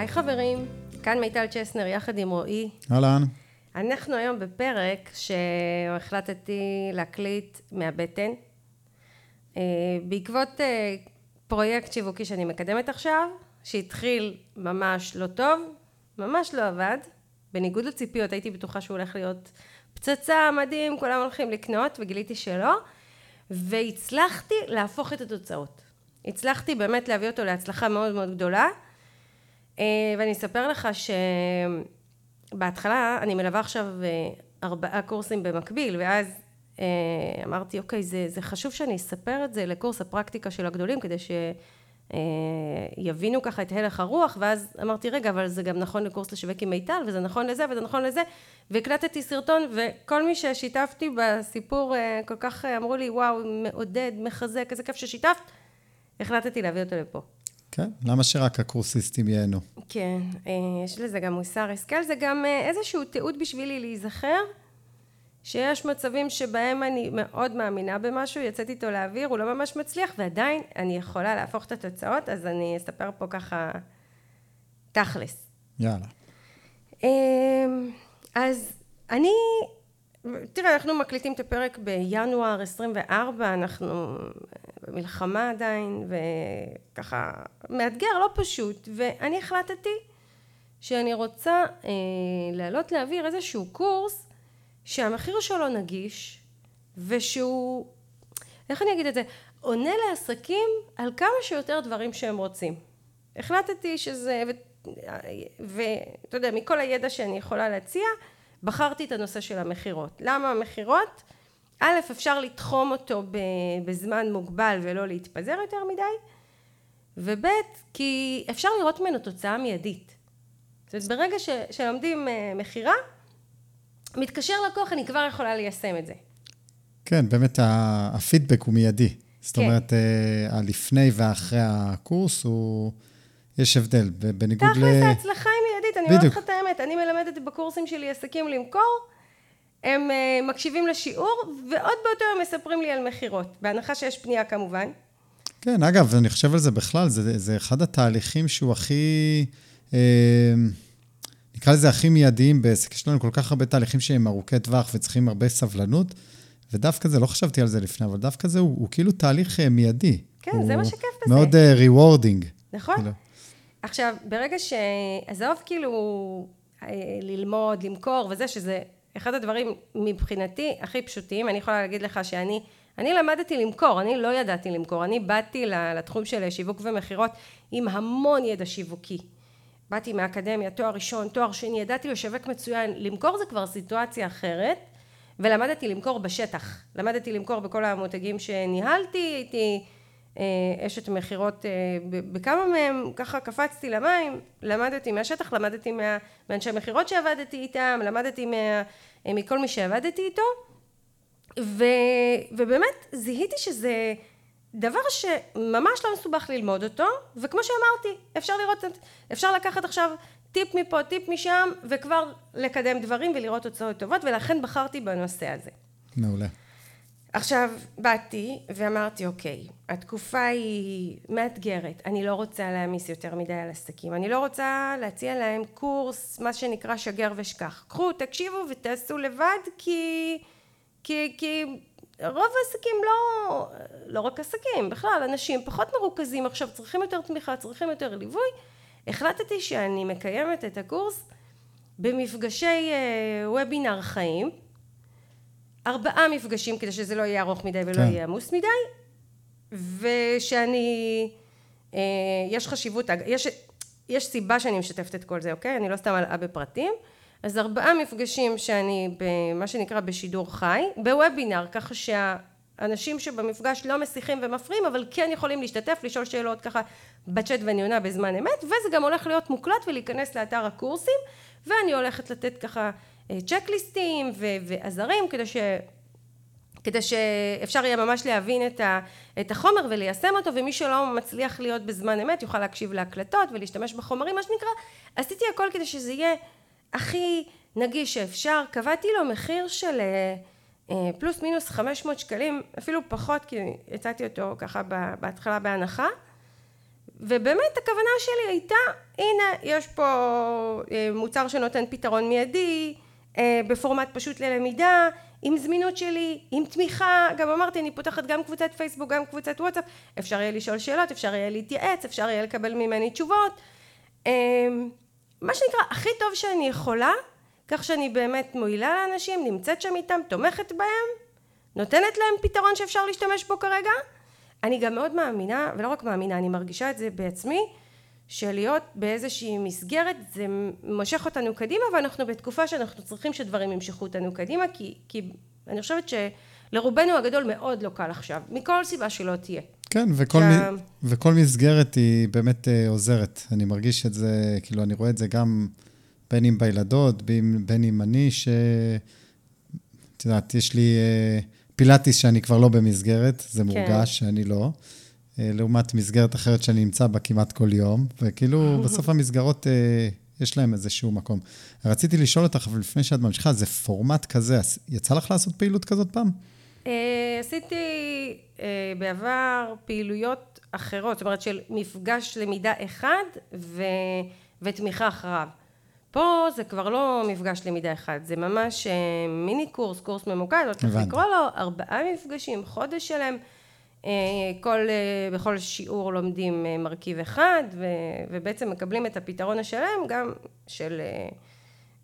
היי חברים, כאן מיטל צ'סנר יחד עם רועי. אהלן. אנחנו היום בפרק שהחלטתי להקליט מהבטן. אה, בעקבות אה, פרויקט שיווקי שאני מקדמת עכשיו, שהתחיל ממש לא טוב, ממש לא עבד. בניגוד לציפיות, הייתי בטוחה שהוא הולך להיות פצצה, מדהים, כולם הולכים לקנות, וגיליתי שלא. והצלחתי להפוך את התוצאות. הצלחתי באמת להביא אותו להצלחה מאוד מאוד גדולה. אה, ואני אספר לך שבהתחלה אני מלווה עכשיו אה, ארבעה קורסים במקביל, ואז אה, אמרתי, אוקיי, זה, זה חשוב שאני אספר את זה לקורס הפרקטיקה של הגדולים, כדי שיבינו ככה את הלך הרוח, ואז אמרתי, רגע, אבל זה גם נכון לקורס לשווק עם מיטל, וזה נכון לזה, וזה נכון לזה, והקלטתי סרטון, וכל מי ששיתפתי בסיפור, כל כך אמרו לי, וואו, מעודד, מחזק, איזה כיף ששיתפת, החלטתי להביא אותו לפה. כן, למה שרק הקורסיסטים ייהנו? כן, אה, יש לזה גם מוסר השכל, זה גם אה, איזשהו תיעוד בשבילי להיזכר שיש מצבים שבהם אני מאוד מאמינה במשהו, יוצאת איתו לאוויר, הוא לא ממש מצליח, ועדיין אני יכולה להפוך את התוצאות, אז אני אספר פה ככה תכלס. יאללה. אמ, אז אני תראה, אנחנו מקליטים את הפרק בינואר 24, אנחנו במלחמה עדיין, וככה מאתגר, לא פשוט, ואני החלטתי שאני רוצה אה, לעלות להעביר איזשהו קורס שהמחיר שלו נגיש, ושהוא, איך אני אגיד את זה, עונה לעסקים על כמה שיותר דברים שהם רוצים. החלטתי שזה, ואתה יודע, מכל הידע שאני יכולה להציע, בחרתי את הנושא של המכירות. למה המכירות? א', אפשר לתחום אותו בזמן מוגבל ולא להתפזר יותר מדי, וב', כי אפשר לראות ממנו תוצאה מיידית. זאת אומרת, ברגע ש, שלומדים אה, מכירה, מתקשר לקוח, אני כבר יכולה ליישם את זה. כן, באמת הפידבק הוא מיידי. זאת כן. אומרת, אה, הלפני ואחרי הקורס הוא... יש הבדל, בניגוד ל... תכלס ההצלחה היא מיידית, אני אומרת לך את האמת, אני מלמדת בקורסים שלי עסקים למכור, הם uh, מקשיבים לשיעור, ועוד באותו יום מספרים לי על מכירות, בהנחה שיש פנייה כמובן. כן, אגב, אני חושב על זה בכלל, זה, זה אחד התהליכים שהוא הכי, אה, נקרא לזה הכי מיידיים בעסק. יש לנו כל כך הרבה תהליכים שהם ארוכי טווח וצריכים הרבה סבלנות, ודווקא זה, לא חשבתי על זה לפני, אבל דווקא זה הוא, הוא כאילו תהליך אה, מיידי. כן, זה מה שכיף בזה. מאוד rewarding. אה, נכון. כאילו. עכשיו, ברגע ש... עזוב כאילו אה, ללמוד, למכור וזה, שזה אחד הדברים מבחינתי הכי פשוטים, אני יכולה להגיד לך שאני, אני למדתי למכור, אני לא ידעתי למכור, אני באתי לתחום של שיווק ומכירות עם המון ידע שיווקי. באתי מהאקדמיה, תואר ראשון, תואר שני, ידעתי לשווק מצוין, למכור זה כבר סיטואציה אחרת, ולמדתי למכור בשטח, למדתי למכור בכל המותגים שניהלתי, הייתי אשת מכירות, אה, בכמה מהם ככה קפצתי למים, למדתי מהשטח, למדתי מה, מאנשי מכירות שעבדתי איתם, למדתי מה, אה, מכל מי שעבדתי איתו, ו, ובאמת זיהיתי שזה דבר שממש לא מסובך ללמוד אותו, וכמו שאמרתי, אפשר לראות, אפשר לקחת עכשיו טיפ מפה, טיפ משם, וכבר לקדם דברים ולראות תוצאות טובות, ולכן בחרתי בנושא הזה. מעולה. עכשיו, באתי ואמרתי, אוקיי, התקופה היא מאתגרת, אני לא רוצה להעמיס יותר מדי על עסקים, אני לא רוצה להציע להם קורס, מה שנקרא שגר ושכח. קחו, תקשיבו ותעשו לבד, כי, כי, כי רוב העסקים לא, לא רק עסקים, בכלל, אנשים פחות מרוכזים עכשיו, צריכים יותר תמיכה, צריכים יותר ליווי. החלטתי שאני מקיימת את הקורס במפגשי וובינר אה, חיים, ארבעה מפגשים כדי שזה לא יהיה ארוך מדי ולא כן. יהיה עמוס מדי ושאני אה, יש חשיבות יש, יש סיבה שאני משתפת את כל זה אוקיי אני לא סתם מלאה בפרטים אז ארבעה מפגשים שאני במה שנקרא בשידור חי בוובינר ככה שהאנשים שבמפגש לא מסיחים ומפריעים אבל כן יכולים להשתתף לשאול שאלות ככה בצ'אט ואני עונה בזמן אמת וזה גם הולך להיות מוקלט ולהיכנס לאתר הקורסים ואני הולכת לתת ככה צ'קליסטים ועזרים כדי ש... כדי שאפשר יהיה ממש להבין את, ה, את החומר וליישם אותו ומי שלא מצליח להיות בזמן אמת יוכל להקשיב להקלטות ולהשתמש בחומרים מה שנקרא. עשיתי הכל כדי שזה יהיה הכי נגיש שאפשר. קבעתי לו מחיר של אה, אה, פלוס מינוס 500 שקלים אפילו פחות כי הצעתי אותו ככה בהתחלה בהנחה. ובאמת הכוונה שלי הייתה, הנה, יש פה אה, מוצר שנותן פתרון מיידי, אה, בפורמט פשוט ללמידה, עם זמינות שלי, עם תמיכה, גם אמרתי, אני פותחת גם קבוצת פייסבוק, גם קבוצת וואטסאפ, אפשר יהיה לשאול שאלות, אפשר יהיה להתייעץ, אפשר יהיה לקבל ממני תשובות. מה שנקרא, הכי טוב שאני יכולה, כך שאני באמת מועילה לאנשים, נמצאת שם איתם, תומכת בהם, נותנת להם פתרון שאפשר להשתמש בו כרגע. אני גם מאוד מאמינה, ולא רק מאמינה, אני מרגישה את זה בעצמי, שלהיות באיזושהי מסגרת זה מושך אותנו קדימה ואנחנו בתקופה שאנחנו צריכים שדברים ימשכו אותנו קדימה כי, כי אני חושבת שלרובנו הגדול מאוד לא קל עכשיו מכל סיבה שלא תהיה. כן, וכל, שה... מ... וכל מסגרת היא באמת uh, עוזרת. אני מרגיש את זה, כאילו, אני רואה את זה גם בין אם בילדות, בין, בין אם אני, ש... את יודעת, יש לי uh, פילאטיס שאני כבר לא במסגרת, זה כן. מורגש שאני לא. Uh, לעומת מסגרת אחרת שאני נמצא בה כמעט כל יום, וכאילו, בסוף המסגרות, uh, יש להם איזשהו מקום. רציתי לשאול אותך, אבל לפני שאת ממשיכה, זה פורמט כזה, יצא לך לעשות פעילות כזאת פעם? עשיתי בעבר פעילויות אחרות, זאת אומרת של מפגש למידה אחד ו... ותמיכה אחריו. פה זה כבר לא מפגש למידה אחד, זה ממש אה, מיני קורס, קורס ממוקד, לא צריך לקרוא לו, ארבעה מפגשים, חודש שלם, אה, כל, אה, בכל שיעור לומדים מרכיב אחד, ו, ובעצם מקבלים את הפתרון השלם גם של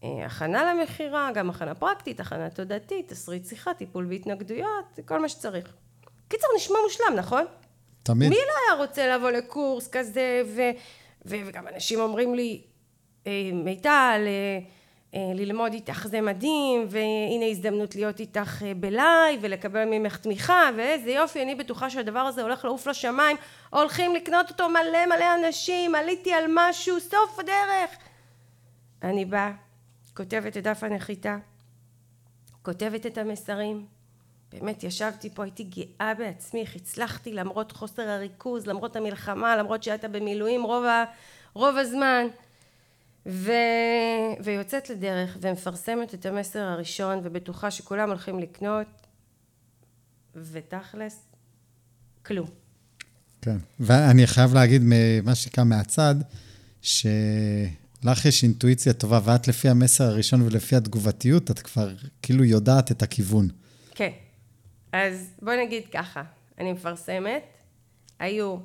הכנה למכירה, גם הכנה פרקטית, הכנה תודעתית, תסריט שיחה, טיפול בהתנגדויות, כל מה שצריך. קיצר, נשמע מושלם, נכון? תמיד. מי לא היה רוצה לבוא לקורס כזה, ו, ו, וגם אנשים אומרים לי, אה, מיטל, אה, אה, ללמוד איתך זה מדהים, והנה הזדמנות להיות איתך בלייב ולקבל ממך תמיכה, ואיזה יופי, אני בטוחה שהדבר הזה הולך לעוף לשמיים, הולכים לקנות אותו מלא מלא אנשים, עליתי על משהו, סוף הדרך. אני באה, כותבת את דף הנחיתה, כותבת את המסרים, באמת ישבתי פה, הייתי גאה בעצמי, איך הצלחתי למרות חוסר הריכוז, למרות המלחמה, למרות שהייתה במילואים רוב, ה, רוב הזמן. ו... ויוצאת לדרך ומפרסמת את המסר הראשון ובטוחה שכולם הולכים לקנות ותכלס כלום. כן, ואני חייב להגיד מה שקם מהצד, שלך יש אינטואיציה טובה, ואת לפי המסר הראשון ולפי התגובתיות, את כבר כאילו יודעת את הכיוון. כן, אז בוא נגיד ככה, אני מפרסמת, היו,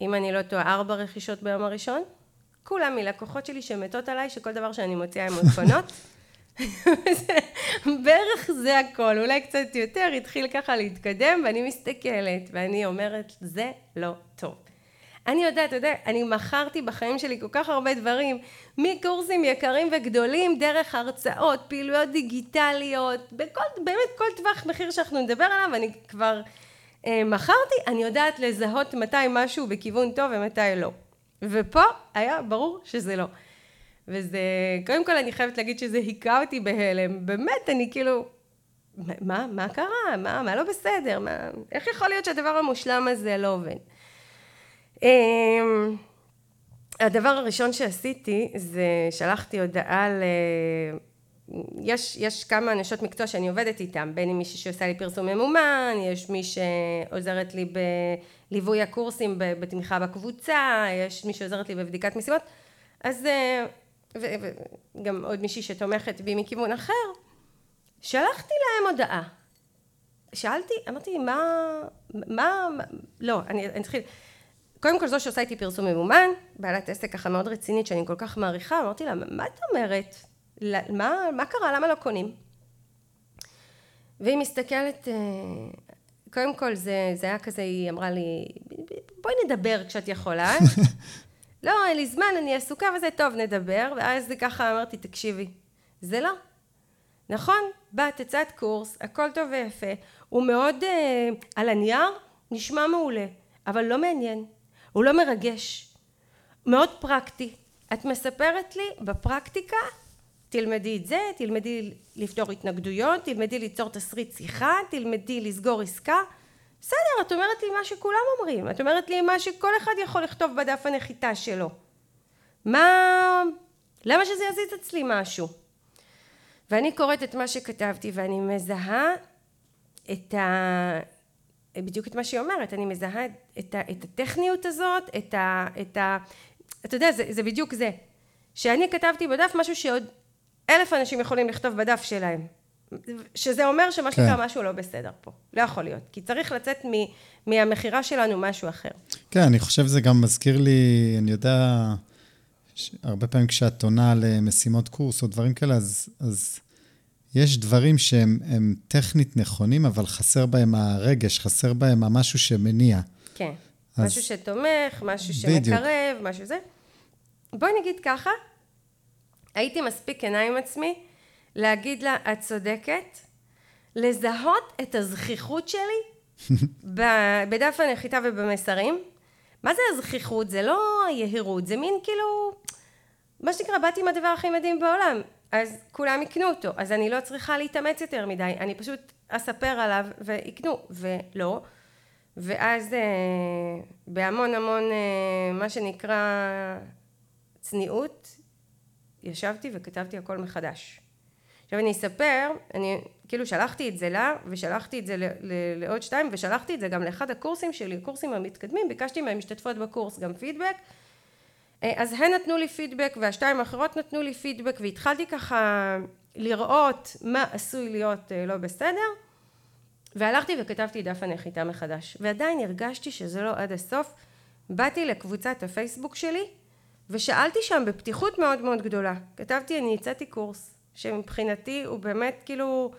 אם אני לא טועה, ארבע רכישות ביום הראשון, כולם מלקוחות שלי שמתות עליי, שכל דבר שאני מוציאה הן קונות. בערך זה הכל, אולי קצת יותר, התחיל ככה להתקדם, ואני מסתכלת, ואני אומרת, זה לא טוב. אני יודעת, אתה יודע, אני מכרתי בחיים שלי כל כך הרבה דברים, מקורסים יקרים וגדולים, דרך הרצאות, פעילויות דיגיטליות, בכל, באמת כל טווח מחיר שאנחנו נדבר עליו, אני כבר אה, מכרתי, אני יודעת לזהות מתי משהו בכיוון טוב ומתי לא. ופה היה ברור שזה לא. וזה, קודם כל אני חייבת להגיד שזה היכה אותי בהלם, באמת, אני כאילו, מה, מה קרה? מה, מה לא בסדר? מה, איך יכול להיות שהדבר המושלם הזה לא עובד? אמ, הדבר הראשון שעשיתי זה שלחתי הודעה ל... יש, יש כמה נשות מקצוע שאני עובדת איתם, בין אם מישהי שעושה לי פרסום ממומן, יש מי שעוזרת לי בליווי הקורסים בתמיכה בקבוצה, יש מי שעוזרת לי בבדיקת משימות, אז וגם עוד מישהי שתומכת בי מכיוון אחר, שלחתי להם הודעה. שאלתי, אמרתי, מה, מה, מה לא, אני, אני אתחיל. קודם כל זו שעושה איתי פרסום ממומן, בעלת עסק ככה מאוד רצינית שאני כל כך מעריכה, אמרתי לה, מה את אומרת? מה, מה קרה? למה לא קונים? והיא מסתכלת, אה, קודם כל זה, זה היה כזה, היא אמרה לי, בואי נדבר כשאת יכולה. לא, אין לי זמן, אני עסוקה וזה, טוב, נדבר. ואז ככה אמרתי, תקשיבי, זה לא. נכון, באת, הצעת קורס, הכל טוב ויפה, הוא מאוד אה, על הנייר, נשמע מעולה, אבל לא מעניין, הוא לא מרגש, מאוד פרקטי. את מספרת לי בפרקטיקה תלמדי את זה, תלמדי לפתור התנגדויות, תלמדי ליצור תסריט שיחה, תלמדי לסגור עסקה. בסדר, את אומרת לי מה שכולם אומרים, את אומרת לי מה שכל אחד יכול לכתוב בדף הנחיתה שלו. מה... למה שזה יזיז אצלי משהו? ואני קוראת את מה שכתבתי ואני מזהה את, ה... בדיוק את מה שהיא אומרת, אני מזהה את, ה, את הטכניות הזאת, את ה... את ה אתה יודע, זה, זה בדיוק זה. שאני כתבתי בדף משהו שעוד אלף אנשים יכולים לכתוב בדף שלהם. שזה אומר שמה כן. שנקרא משהו לא בסדר פה. לא יכול להיות. כי צריך לצאת מ, מהמכירה שלנו משהו אחר. כן, אני חושב שזה גם מזכיר לי, אני יודע, הרבה פעמים כשאת עונה למשימות קורס או דברים כאלה, אז, אז יש דברים שהם טכנית נכונים, אבל חסר בהם הרגש, חסר בהם המשהו שמניע. כן, אז... משהו שתומך, משהו שמקרב, בדיוק. משהו זה. בואי נגיד ככה, הייתי מספיק כנה עם עצמי להגיד לה, את צודקת, לזהות את הזכיחות שלי בדף הנחיתה ובמסרים. מה זה הזכיחות? זה לא היהירות, זה מין כאילו, מה שנקרא, באתי עם הדבר הכי מדהים בעולם, אז כולם יקנו אותו, אז אני לא צריכה להתאמץ יותר מדי, אני פשוט אספר עליו ויקנו, ולא. ואז אה, בהמון המון, אה, מה שנקרא, צניעות, ישבתי וכתבתי הכל מחדש. עכשיו אני אספר, אני כאילו שלחתי את זה לה, ושלחתי את זה לעוד שתיים, ושלחתי את זה גם לאחד הקורסים שלי, הקורסים המתקדמים, ביקשתי מהם משתתפות בקורס גם פידבק, אה, אז הן נתנו לי פידבק והשתיים האחרות נתנו לי פידבק והתחלתי ככה לראות מה עשוי להיות אה, לא בסדר. והלכתי וכתבתי דף הנחיתה מחדש. ועדיין הרגשתי שזה לא עד הסוף. באתי לקבוצת הפייסבוק שלי ושאלתי שם בפתיחות מאוד מאוד גדולה כתבתי אני הצעתי קורס שמבחינתי הוא באמת כאילו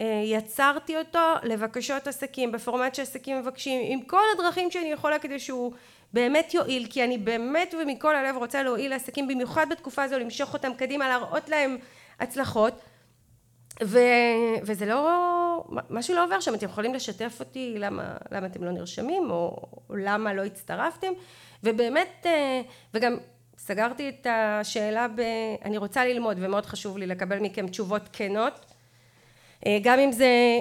אה, יצרתי אותו לבקשות עסקים בפורמט שעסקים מבקשים עם כל הדרכים שאני יכולה כדי שהוא באמת יועיל כי אני באמת ומכל הלב רוצה להועיל לעסקים במיוחד בתקופה הזו למשוך אותם קדימה להראות להם הצלחות. ו, וזה לא משהו לא עובר שם אתם יכולים לשתף אותי למה, למה אתם לא נרשמים או, למה לא הצטרפתם. ובאמת אה, וגם סגרתי את השאלה ב... אני רוצה ללמוד ומאוד חשוב לי לקבל מכם תשובות כנות. אה, גם אם זה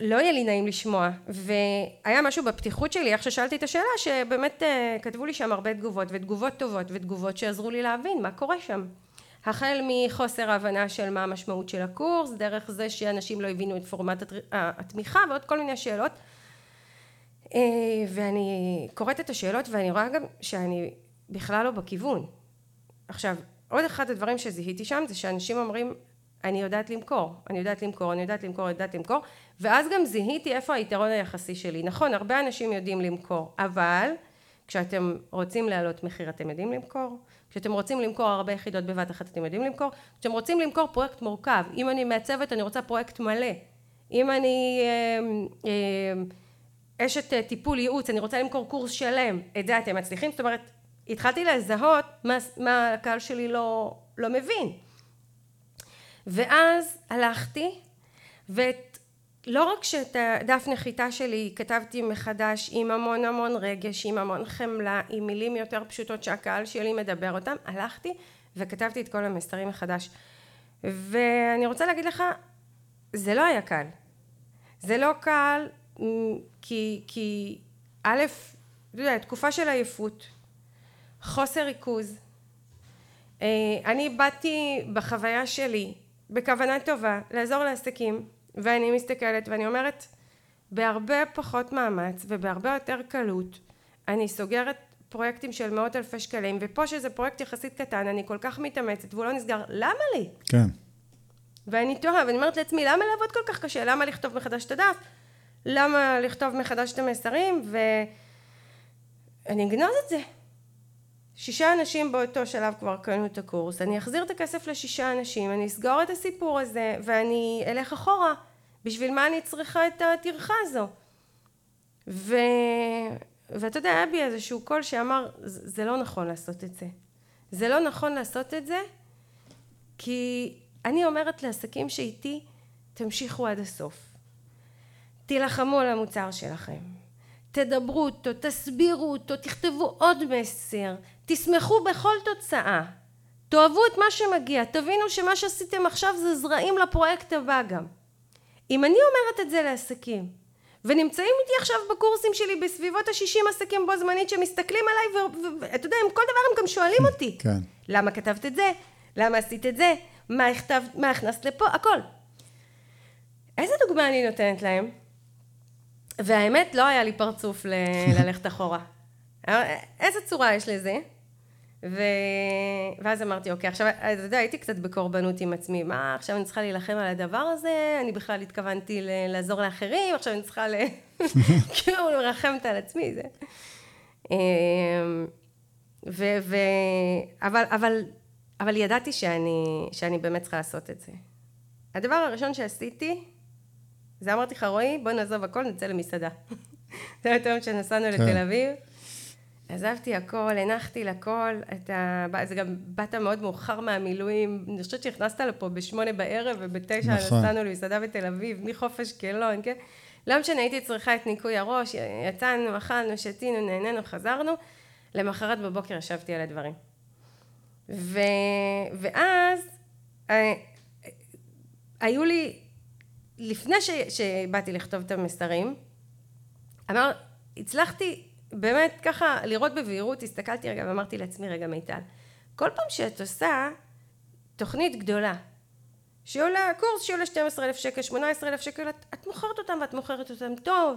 לא יהיה לי נעים לשמוע והיה משהו בפתיחות שלי איך ששאלתי את השאלה שבאמת אה, כתבו לי שם הרבה תגובות ותגובות טובות ותגובות שעזרו לי להבין מה קורה שם. החל מחוסר הבנה של מה המשמעות של הקורס דרך זה שאנשים לא הבינו את פורמט התמיכה ועוד כל מיני שאלות. אה, ואני קוראת את השאלות ואני רואה גם שאני בכלל לא בכיוון עכשיו עוד אחד הדברים שזיהיתי שם זה שאנשים אומרים אני יודעת למכור, אני יודעת למכור, אני יודעת למכור, אני יודעת למכור, ואז גם זיהיתי איפה היתרון היחסי שלי. נכון, הרבה אנשים יודעים למכור, אבל כשאתם רוצים להעלות מחיר אתם יודעים למכור, כשאתם רוצים למכור הרבה יחידות בבת אחת אתם יודעים למכור, כשאתם רוצים למכור פרויקט מורכב, אם אני מעצבת אני רוצה פרויקט מלא, אם אני אה, אה, אשת אה, טיפול ייעוץ, אני רוצה למכור קורס שלם, את זה אתם מצליחים? זאת אומרת, התחלתי לזהות מה, מה הקהל שלי לא, לא מבין. ואז הלכתי ואת לא רק שאת הדף נחיתה שלי כתבתי מחדש עם המון המון רגש, עם המון חמלה, עם מילים יותר פשוטות שהקהל שלי מדבר אותם, הלכתי וכתבתי את כל המסרים מחדש. ואני רוצה להגיד לך, זה לא היה קל. זה לא קל כי, כי א', אתה יודע, תקופה של עייפות, חוסר ריכוז. אה, אני באתי בחוויה שלי בכוונה טובה לעזור לעסקים ואני מסתכלת ואני אומרת בהרבה פחות מאמץ ובהרבה יותר קלות אני סוגרת פרויקטים של מאות אלפי שקלים ופה שזה פרויקט יחסית קטן אני כל כך מתאמצת והוא לא נסגר למה לי? כן. ואני תוהה ואני אומרת לעצמי למה לעבוד כל כך קשה? למה לכתוב מחדש את הדף? למה לכתוב מחדש את המסרים? ואני אגנוז את זה שישה אנשים באותו שלב כבר קנו את הקורס, אני אחזיר את הכסף לשישה אנשים, אני אסגור את הסיפור הזה ואני אלך אחורה. בשביל מה אני צריכה את הטרחה הזו? ו... ואתה יודע, היה בי איזשהו קול שאמר, זה לא נכון לעשות את זה. זה לא נכון לעשות את זה, כי אני אומרת לעסקים שאיתי, תמשיכו עד הסוף. תילחמו על המוצר שלכם. תדברו אותו, תסבירו אותו, תכתבו עוד מסר, תשמחו בכל תוצאה, תאהבו את מה שמגיע, תבינו שמה שעשיתם עכשיו זה זרעים לפרויקט הבא גם. אם אני אומרת את זה לעסקים, ונמצאים איתי עכשיו בקורסים שלי בסביבות ה-60 עסקים בו זמנית שמסתכלים עליי ואתה יודע, עם כל דבר הם גם שואלים אותי. כן. למה כתבת את זה? למה עשית את זה? מה, הכתב, מה הכנסת לפה? הכל. איזה דוגמה אני נותנת להם? והאמת, לא היה לי פרצוף ל- ללכת אחורה. איזה צורה יש לזה? ו... ואז אמרתי, אוקיי, עכשיו, אתה יודע, הייתי קצת בקורבנות עם עצמי. מה, עכשיו אני צריכה להילחם על הדבר הזה? אני בכלל התכוונתי ל- לעזור לאחרים, עכשיו אני צריכה ל... כאילו, מרחמת על עצמי, זה... אמ, ו... ו... אבל, אבל, אבל ידעתי שאני, שאני באמת צריכה לעשות את זה. הדבר הראשון שעשיתי, זה אמרתי לך, רועי, בוא נעזוב הכל, נצא למסעדה. זה היה היום שנסענו כן. לתל אביב. עזבתי הכל, הנחתי לכל, אתה, זה גם באת מאוד מאוחר מהמילואים, אני חושבת שנכנסת לפה בשמונה בערב ובתשע נכון. נסענו למסעדה בתל אביב, מחוף אשקלון, כן? לא משנה, הייתי צריכה את ניקוי הראש, יצאנו, אכלנו, שתינו, נהנינו, חזרנו, למחרת בבוקר ישבתי על הדברים. ו... ואז אה, היו לי, לפני ש... שבאתי לכתוב את המסרים, אמר, הצלחתי באמת ככה לראות בבהירות, הסתכלתי רגע ואמרתי לעצמי, רגע מיטל, כל פעם שאת עושה תוכנית גדולה, שעולה, קורס שעולה 12,000 שקל, 18,000 שקל, את, את מוכרת אותם ואת מוכרת אותם טוב,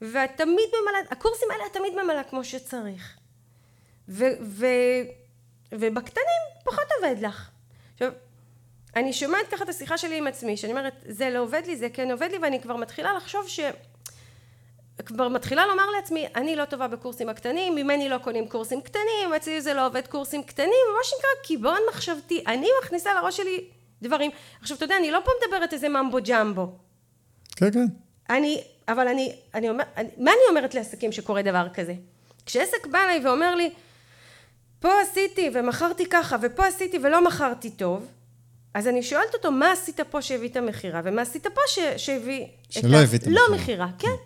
ואת תמיד ממלאה, הקורסים האלה את תמיד ממלאה כמו שצריך. ו, ו, ובקטנים פחות עובד לך. עכשיו, אני שומעת ככה את השיחה שלי עם עצמי, שאני אומרת, זה לא עובד לי, זה כן עובד לי, ואני כבר מתחילה לחשוב ש... כבר מתחילה לומר לעצמי, אני לא טובה בקורסים הקטנים, ממני לא קונים קורסים קטנים, אצלי זה לא עובד קורסים קטנים, מה שנקרא קיבעון מחשבתי, אני מכניסה לראש שלי דברים. עכשיו, אתה יודע, אני לא פה מדברת איזה ממבו ג'מבו. כן, כן. אני, אבל אני, אני אומר, אני, מה אני אומרת לעסקים שקורה דבר כזה? כשעסק בא אליי ואומר לי, פה עשיתי ומכרתי ככה, ופה עשיתי ולא מכרתי טוב, אז אני שואלת אותו, מה עשית פה שהביא את המכירה, ומה עשית פה ש, שהביא... שלא הביא את לא המכירה. מכירה, כן.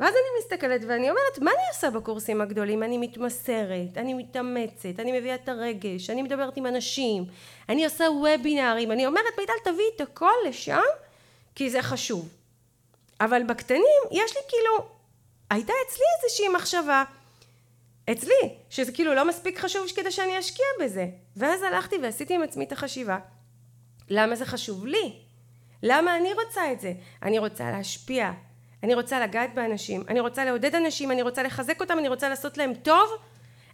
ואז אני מסתכלת ואני אומרת, מה אני עושה בקורסים הגדולים? אני מתמסרת, אני מתאמצת, אני מביאה את הרגש, אני מדברת עם אנשים, אני עושה וובינארים, אני אומרת, מיטל, תביאי את הכל לשם, כי זה חשוב. אבל בקטנים, יש לי כאילו, הייתה אצלי איזושהי מחשבה, אצלי, שזה כאילו לא מספיק חשוב כדי שאני אשקיע בזה. ואז הלכתי ועשיתי עם עצמי את החשיבה, למה זה חשוב לי? למה אני רוצה את זה? אני רוצה להשפיע, אני רוצה לגעת באנשים, אני רוצה לעודד אנשים, אני רוצה לחזק אותם, אני רוצה לעשות להם טוב,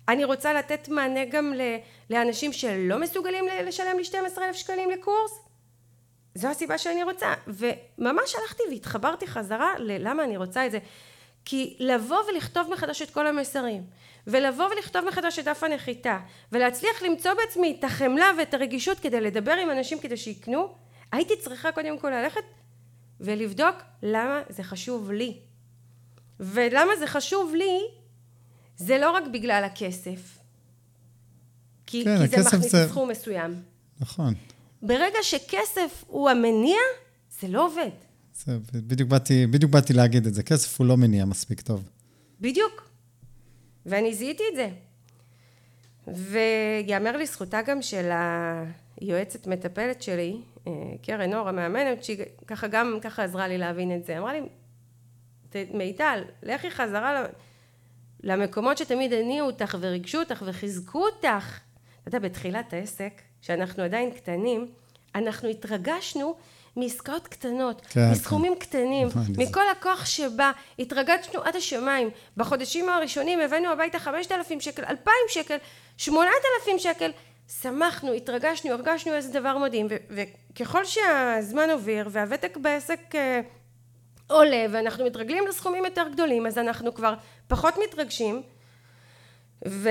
אני רוצה לתת מענה גם לאנשים שלא מסוגלים לשלם לי 12,000 שקלים לקורס. זו הסיבה שאני רוצה. וממש הלכתי והתחברתי חזרה ללמה אני רוצה את זה. כי לבוא ולכתוב מחדש את כל המסרים, ולבוא ולכתוב מחדש את דף הנחיתה, ולהצליח למצוא בעצמי את החמלה ואת הרגישות כדי לדבר עם אנשים כדי שיקנו, הייתי צריכה קודם כל ללכת ולבדוק למה זה חשוב לי. ולמה זה חשוב לי, זה לא רק בגלל הכסף. כי, כן, כי זה מכניס זה- סכום מסוים. נכון. ברגע שכסף הוא המניע, זה לא עובד. זה, בדיוק, באתי, בדיוק באתי להגיד את זה. כסף הוא לא מניע מספיק טוב. בדיוק. ואני זיהיתי את זה. ויאמר לזכותה גם של היועצת מטפלת שלי, קרן אור המאמנת, שהיא ככה גם ככה עזרה לי להבין את זה. אמרה לי, "ת- מיטל, לכי חזרה למקומות שתמיד הניעו אותך וריגשו אותך וחיזקו אותך. אתה יודע, בתחילת העסק, שאנחנו עדיין קטנים, אנחנו התרגשנו מעסקאות קטנות, כן, מסכומים קטנים, נכון, זה- מכל הכוח שבא, התרגשנו עד השמיים. בחודשים הראשונים הבאנו הביתה 5,000 שקל, 2,000 שקל, 8,000 שקל. שמחנו, התרגשנו, הרגשנו איזה דבר מדהים. וככל שהזמן עובר והוותק בעסק אה, עולה ואנחנו מתרגלים לסכומים יותר גדולים, אז אנחנו כבר פחות מתרגשים. ו...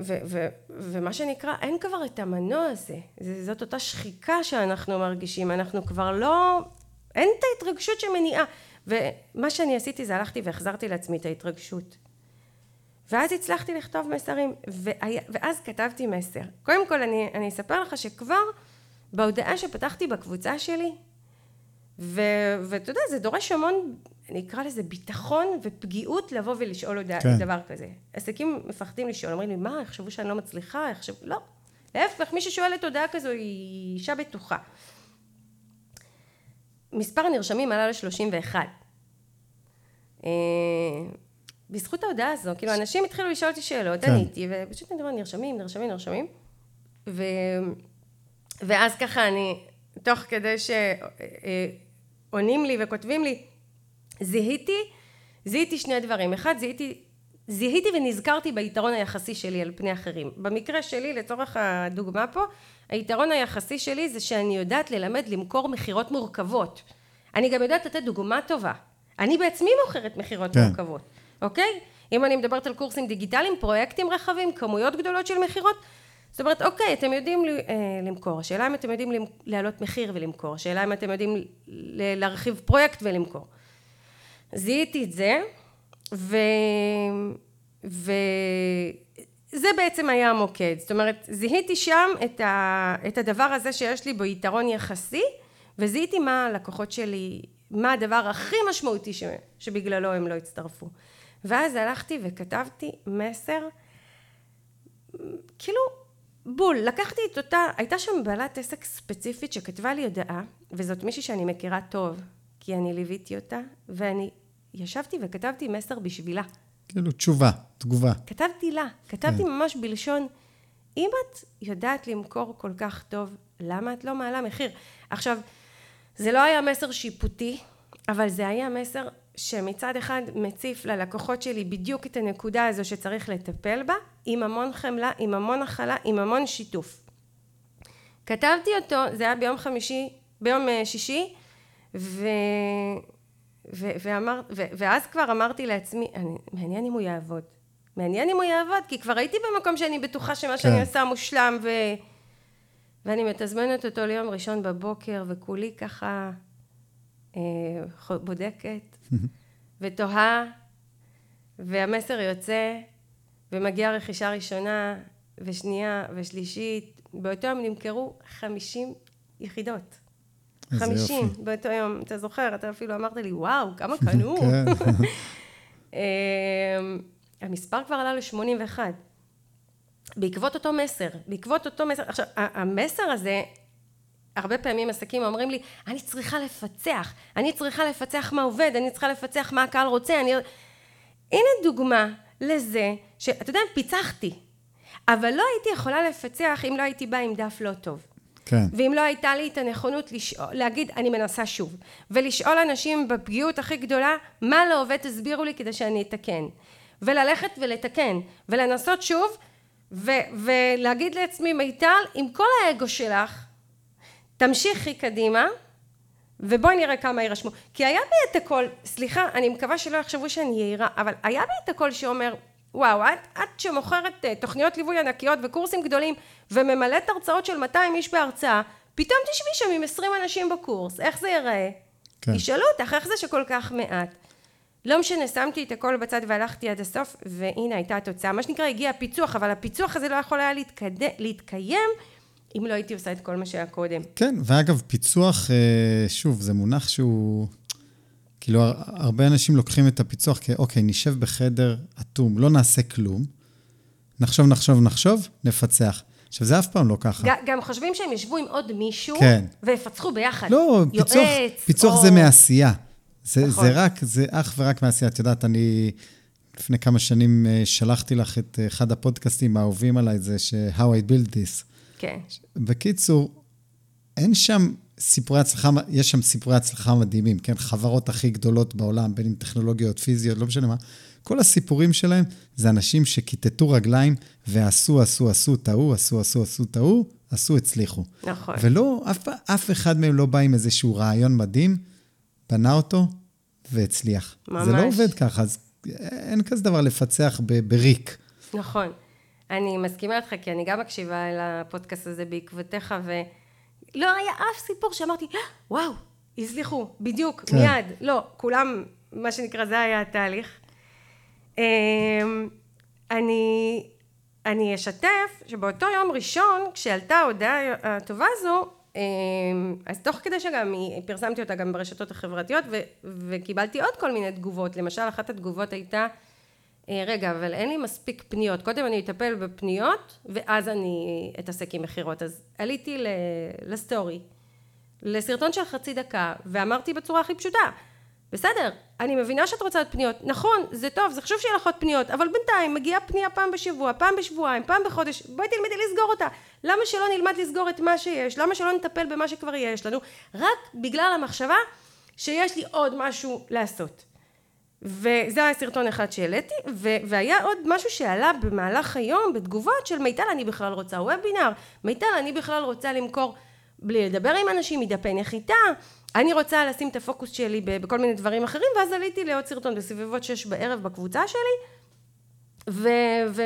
ו... ו... ומה שנקרא, אין כבר את המנוע הזה. זה- זאת אותה שחיקה שאנחנו מרגישים. אנחנו כבר לא... אין את ההתרגשות שמניעה. ומה שאני עשיתי זה הלכתי והחזרתי לעצמי את ההתרגשות. ואז הצלחתי לכתוב מסרים, והיה, ואז כתבתי מסר. קודם כל אני, אני אספר לך שכבר בהודעה שפתחתי בקבוצה שלי, ו, ואתה יודע, זה דורש המון, אני אקרא לזה ביטחון ופגיעות לבוא ולשאול הודעה, כן. דבר כזה. עסקים מפחדים לשאול, אומרים לי, מה, יחשבו שאני לא מצליחה, יחשבו, לא. להפך, מי ששואלת הודעה כזו היא אישה בטוחה. מספר הנרשמים עלה ל-31. אה, בזכות ההודעה הזו, כאילו אנשים התחילו לשאול אותי שאלות, כן. עניתי, ופשוט אני אומרת, נרשמים, נרשמים, נרשמים. ו... ואז ככה אני, תוך כדי שעונים לי וכותבים לי, זיהיתי, זיהיתי שני דברים. אחד, זיהיתי, זיהיתי ונזכרתי ביתרון היחסי שלי על פני אחרים. במקרה שלי, לצורך הדוגמה פה, היתרון היחסי שלי זה שאני יודעת ללמד למכור מכירות מורכבות. אני גם יודעת לתת דוגמה טובה. אני בעצמי מוכרת מכירות כן. מורכבות, אוקיי? אם אני מדברת על קורסים דיגיטליים, פרויקטים רחבים, כמויות גדולות של מכירות, זאת אומרת, אוקיי, אתם יודעים אה, למכור, השאלה אם אתם יודעים להעלות מחיר ולמכור, השאלה אם אתם יודעים להרחיב פרויקט ולמכור. זיהיתי את זה, ו... וזה בעצם היה המוקד, זאת אומרת, זיהיתי שם את, ה... את הדבר הזה שיש לי בו יתרון יחסי, וזיהיתי מה הלקוחות שלי, מה הדבר הכי משמעותי ש... שבגללו הם לא הצטרפו. ואז הלכתי וכתבתי מסר, כאילו, בול, לקחתי את אותה, הייתה שם בעלת עסק ספציפית שכתבה לי הודעה, וזאת מישהי שאני מכירה טוב, כי אני ליוויתי אותה, ואני ישבתי וכתבתי מסר בשבילה. כאילו, תשובה, תגובה. כתבתי לה, כתבתי כן. ממש בלשון, אם את יודעת למכור כל כך טוב, למה את לא מעלה מחיר? עכשיו, זה לא היה מסר שיפוטי, אבל זה היה מסר שמצד אחד מציף ללקוחות שלי בדיוק את הנקודה הזו שצריך לטפל בה, עם המון חמלה, עם המון הכלה, עם המון שיתוף. כתבתי אותו, זה היה ביום חמישי, ביום אה, שישי, ו... ו... ואמר... ו... ואז כבר אמרתי לעצמי, אני... מעניין אם הוא יעבוד. מעניין אם הוא יעבוד, כי כבר הייתי במקום שאני בטוחה שמה שאני עושה מושלם, ו... ואני מתזמנת אותו ליום ראשון בבוקר, וכולי ככה אה, בודקת, ותוהה, והמסר יוצא, ומגיעה רכישה ראשונה, ושנייה, ושלישית. באותו יום נמכרו 50 יחידות. איזה 50 יופי. באותו יום, אתה זוכר, אתה אפילו אמרת לי, וואו, כמה קנו. כן. המספר כבר עלה ל-81. בעקבות אותו מסר, בעקבות אותו מסר, עכשיו, המסר הזה, הרבה פעמים עסקים אומרים לי, אני צריכה לפצח, אני צריכה לפצח מה עובד, אני צריכה לפצח מה הקהל רוצה, אני... הנה דוגמה לזה, שאתה יודע, פיצחתי, אבל לא הייתי יכולה לפצח אם לא הייתי באה עם דף לא טוב. כן. ואם לא הייתה לי את הנכונות לשאול, להגיד אני מנסה שוב ולשאול אנשים בפגיעות הכי גדולה מה לא עובד תסבירו לי כדי שאני אתקן וללכת ולתקן ולנסות שוב ו- ולהגיד לעצמי מיטל עם כל האגו שלך תמשיכי קדימה ובואי נראה כמה יירשמו כי היה בי את הכל סליחה אני מקווה שלא יחשבו שאני יהירה אבל היה בי את הכל שאומר וואו את, את שמוכרת אה, תוכניות ליווי ענקיות וקורסים גדולים וממלאת הרצאות של 200 איש בהרצאה פתאום תשבי שם עם 20 אנשים בקורס איך זה ייראה? כן. ישאלו אותך איך זה שכל כך מעט לא משנה, שמתי את הכל בצד והלכתי עד הסוף, והנה הייתה התוצאה. מה שנקרא, הגיע הפיצוח, אבל הפיצוח הזה לא יכול היה להתקד... להתקיים אם לא הייתי עושה את כל מה שהיה קודם. כן, ואגב, פיצוח, אה, שוב, זה מונח שהוא... כאילו, הר- הרבה אנשים לוקחים את הפיצוח כ... אוקיי, נשב בחדר אטום, לא נעשה כלום, נחשוב, נחשוב, נחשוב, נפצח. עכשיו, זה אף פעם לא ככה. גם חושבים שהם ישבו עם עוד מישהו, כן. ויפצחו ביחד. לא, פיצוח, יועץ, פיצוח או- זה מעשייה. זה, נכון. זה רק, זה אך ורק מעשייה. את יודעת, אני לפני כמה שנים אה, שלחתי לך את אחד הפודקאסטים האהובים עליי, זה ש- How I Build This. כן, בקיצור, אין שם סיפורי הצלחה, יש שם סיפורי הצלחה מדהימים, כן? חברות הכי גדולות בעולם, בין אם טכנולוגיות, פיזיות, לא משנה מה. כל הסיפורים שלהם זה אנשים שכיתתו רגליים ועשו, עשו, עשו, טעו, עשו, עשו, עשו, טעו, עשו, הצליחו. נכון. ולא, אף, אף אחד מהם לא בא עם איזשהו רעיון מדהים, בנה אותו והצליח. זה לא ממש. עובד ככה, אז אין כזה דבר לפצח בריק. נכון. אני מסכימה איתך, כי אני גם מקשיבה לפודקאסט הזה בעקבותיך, ולא היה אף סיפור שאמרתי, "אה, וואו, הצליחו, בדיוק, כן. מיד. לא, כולם, מה שנקרא, זה היה התהליך. אמ, אני, אני אשתף שבאותו יום ראשון, כשעלתה ההודעה הטובה הזו, אמ, אז תוך כדי שגם פרסמתי אותה גם ברשתות החברתיות, ו, וקיבלתי עוד כל מיני תגובות. למשל, אחת התגובות הייתה, רגע, אבל אין לי מספיק פניות. קודם אני אטפל בפניות, ואז אני אתעסק עם מכירות. אז עליתי ל- לסטורי, לסרטון של חצי דקה, ואמרתי בצורה הכי פשוטה, בסדר, אני מבינה שאת רוצה עוד פניות, נכון, זה טוב, זה חשוב שיהיה לך עוד פניות, אבל בינתיים מגיעה פנייה פעם בשבוע, פעם בשבועיים, פעם בחודש, בואי תלמדי לסגור אותה. למה שלא נלמד לסגור את מה שיש? למה שלא נטפל במה שכבר יש לנו? רק בגלל המחשבה שיש לי עוד משהו לעשות. וזה היה סרטון אחד שהעליתי, והיה עוד משהו שעלה במהלך היום בתגובות של מיטל אני בכלל רוצה וובינר, מיטל אני בכלל רוצה למכור בלי לדבר עם אנשים, מדפי נחיתה, אני רוצה לשים את הפוקוס שלי בכל מיני דברים אחרים, ואז עליתי לעוד סרטון בסביבות שש בערב בקבוצה שלי,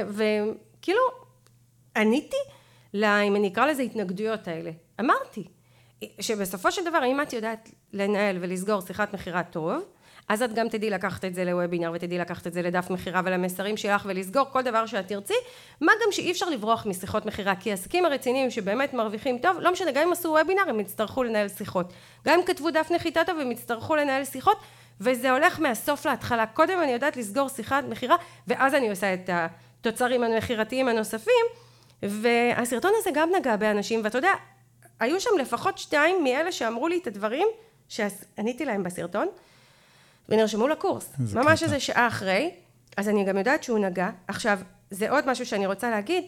וכאילו עניתי, לה, אם אני אקרא לזה התנגדויות האלה, אמרתי, שבסופו של דבר אם את יודעת לנהל ולסגור שיחת מכירה טוב, אז את גם תדעי לקחת את זה לוובינר ותדעי לקחת את זה לדף מכירה ולמסרים שלך ולסגור כל דבר שאת תרצי, מה גם שאי אפשר לברוח משיחות מכירה, כי העסקים הרציניים שבאמת מרוויחים טוב, לא משנה, גם אם עשו וובינר הם יצטרכו לנהל שיחות, גם אם כתבו דף נחיתה טוב הם יצטרכו לנהל שיחות, וזה הולך מהסוף להתחלה, קודם אני יודעת לסגור שיחת מכירה, ואז אני עושה את התוצרים המכירתיים הנוספים, והסרטון הזה גם נגע באנשים, ואתה יודע, היו שם לפחות שתיים מאלה שאמרו לי את הדברים שעניתי להם בסרטון, ונרשמו לקורס. ממש איזה שעה אחרי, אז אני גם יודעת שהוא נגע. עכשיו, זה עוד משהו שאני רוצה להגיד.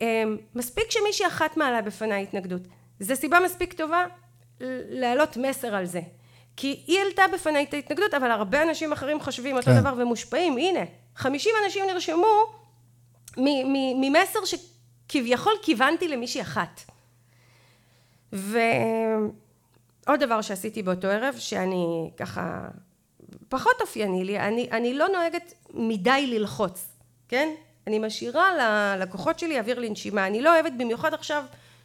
אמ, מספיק שמישהי אחת מעלה בפניי התנגדות. זו סיבה מספיק טובה להעלות מסר על זה. כי היא העלתה בפניי את ההתנגדות, אבל הרבה אנשים אחרים חושבים אותו כן. דבר ומושפעים. הנה, 50 אנשים נרשמו ממסר שכביכול כיוונתי למישהי אחת. ועוד דבר שעשיתי באותו ערב, שאני ככה פחות אופייני לי, אני, אני לא נוהגת מדי ללחוץ, כן? אני משאירה ללקוחות שלי אוויר לנשימה, אני לא אוהבת במיוחד עכשיו,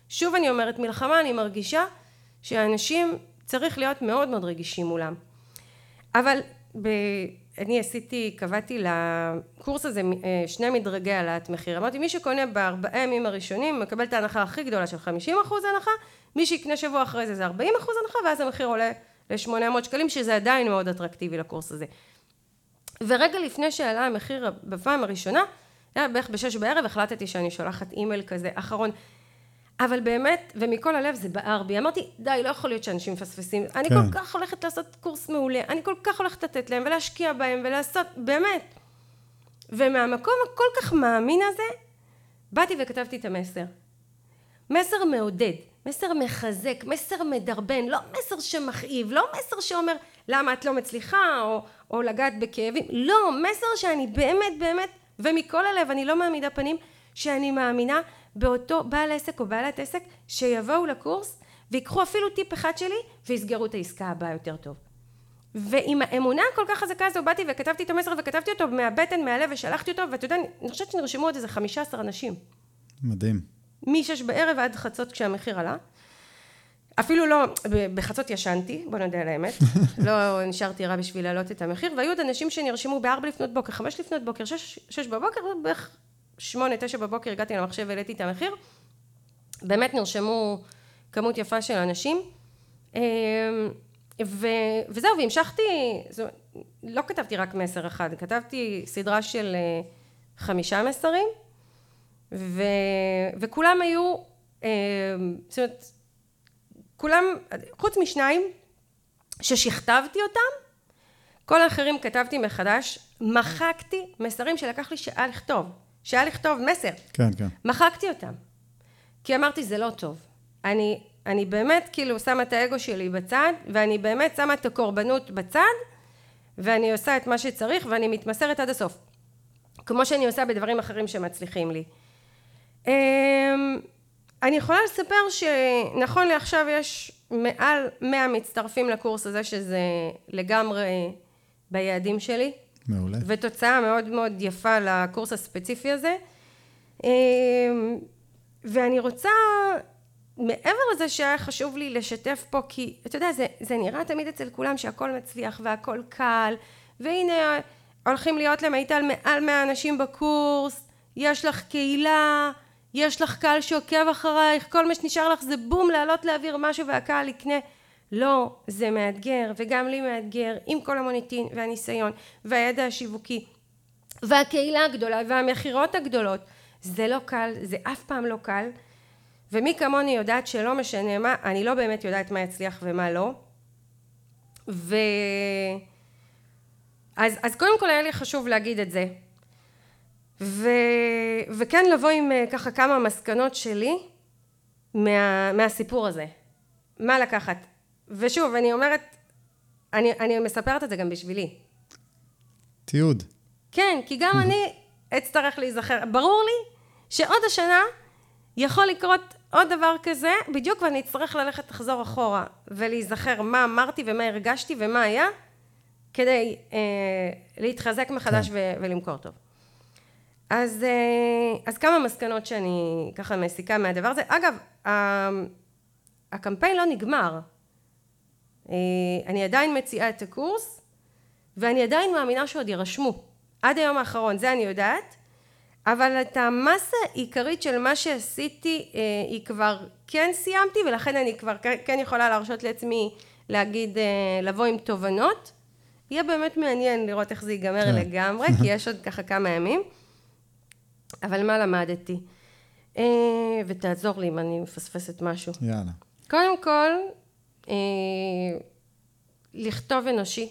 שוב אני אומרת, מלחמה אני מרגישה שאנשים צריך להיות מאוד מאוד רגישים מולם. אבל ב... אני עשיתי, קבעתי לקורס הזה אה, שני מדרגי העלאת מחיר. אמרתי, מי שקונה בארבעה ימים הראשונים מקבל את ההנחה הכי גדולה של 50 אחוז הנחה, מי שיקנה שבוע אחרי זה זה 40 אחוז הנחה, ואז המחיר עולה ל-800 שקלים, שזה עדיין מאוד אטרקטיבי לקורס הזה. ורגע לפני שעלה המחיר בפעם הראשונה, היה בערך בשש בערב, החלטתי שאני שולחת אימייל כזה אחרון. אבל באמת, ומכל הלב זה בער בי. אמרתי, די, לא יכול להיות שאנשים מפספסים. כן. אני כל כך הולכת לעשות קורס מעולה, אני כל כך הולכת לתת להם ולהשקיע בהם ולעשות, באמת. ומהמקום הכל כך מאמין הזה, באתי וכתבתי את המסר. מסר מעודד. מסר מחזק, מסר מדרבן, לא מסר שמכאיב, לא מסר שאומר למה את לא מצליחה או, או לגעת בכאבים, לא, מסר שאני באמת באמת ומכל הלב אני לא מעמידה פנים שאני מאמינה באותו בעל עסק או בעלת עסק שיבואו לקורס ויקחו אפילו טיפ אחד שלי ויסגרו את העסקה הבאה יותר טוב. ועם האמונה הכל כך חזקה הזו באתי וכתבתי את המסר וכתבתי אותו מהבטן מהלב ושלחתי אותו ואתה יודע אני חושבת שנרשמו עוד איזה חמישה עשר אנשים. מדהים. משש בערב עד חצות כשהמחיר עלה. אפילו לא, בחצות ישנתי, בוא נודה על האמת, לא נשארתי רע בשביל להעלות את המחיר, והיו עוד אנשים שנרשמו בארבע לפנות בוקר, חמש לפנות בוקר, שש, שש בבוקר, בערך שמונה, תשע בבוקר הגעתי למחשב והעליתי את המחיר. באמת נרשמו כמות יפה של אנשים. אמ, ו, וזהו, והמשכתי, זו, לא כתבתי רק מסר אחד, כתבתי סדרה של אה, חמישה מסרים. ו, וכולם היו, אה, זאת אומרת, כולם, חוץ משניים ששכתבתי אותם, כל האחרים כתבתי מחדש, מחקתי מסרים שלקח לי שעה לכתוב, שעה לכתוב מסר. כן, כן. מחקתי אותם. כי אמרתי, זה לא טוב. אני, אני באמת כאילו שמה את האגו שלי בצד, ואני באמת שמה את הקורבנות בצד, ואני עושה את מה שצריך, ואני מתמסרת עד הסוף. כמו שאני עושה בדברים אחרים שמצליחים לי. אמ, אני יכולה לספר שנכון לעכשיו יש מעל 100 מצטרפים לקורס הזה שזה לגמרי ביעדים שלי. מעולה. ותוצאה מאוד מאוד יפה לקורס הספציפי הזה. אמ, ואני רוצה, מעבר לזה שהיה חשוב לי לשתף פה, כי אתה יודע, זה, זה נראה תמיד אצל כולם שהכל מצליח והכל קל, והנה הולכים להיות למיטל מעל 100 אנשים בקורס, יש לך קהילה, יש לך קהל שעוקב אחרייך, כל מה שנשאר לך זה בום לעלות להעביר משהו והקהל יקנה. לא, זה מאתגר, וגם לי מאתגר, עם כל המוניטין והניסיון והידע השיווקי והקהילה הגדולה והמכירות הגדולות. זה לא קל, זה אף פעם לא קל, ומי כמוני יודעת שלא משנה מה, אני לא באמת יודעת מה יצליח ומה לא. ו... אז, אז קודם כל היה לי חשוב להגיד את זה. ו, וכן לבוא עם אה, ככה כמה מסקנות שלי מה, מהסיפור הזה. מה לקחת? ושוב, אני אומרת, אני, אני מספרת את זה גם בשבילי. תיעוד. כן, כי גם אני אצטרך להיזכר. ברור לי שעוד השנה יכול לקרות עוד דבר כזה, בדיוק ואני אצטרך ללכת לחזור אחורה ולהיזכר מה אמרתי ומה הרגשתי ומה היה, כדי אה, להתחזק מחדש כן. ו- ולמכור טוב. אז, אה, אז כמה מסקנות שאני ככה מסיקה מהדבר הזה. אגב, הקמפיין לא נגמר. אה, אני עדיין מציעה את הקורס, ואני עדיין מאמינה שעוד יירשמו. עד היום האחרון, זה אני יודעת, אבל את המסה העיקרית של מה שעשיתי, אה, היא כבר כן סיימתי, ולכן אני כבר כן- יכולה להרשות לעצמי להגיד, לבוא עם תובנות. יהיה באמת מעניין לראות איך זה ייגמר כן. לגמרי, כי יש עוד ככה כמה ימים. אבל מה למדתי? אה, ותעזור לי אם אני מפספסת משהו. יאללה. קודם כל, אה, לכתוב אנושי.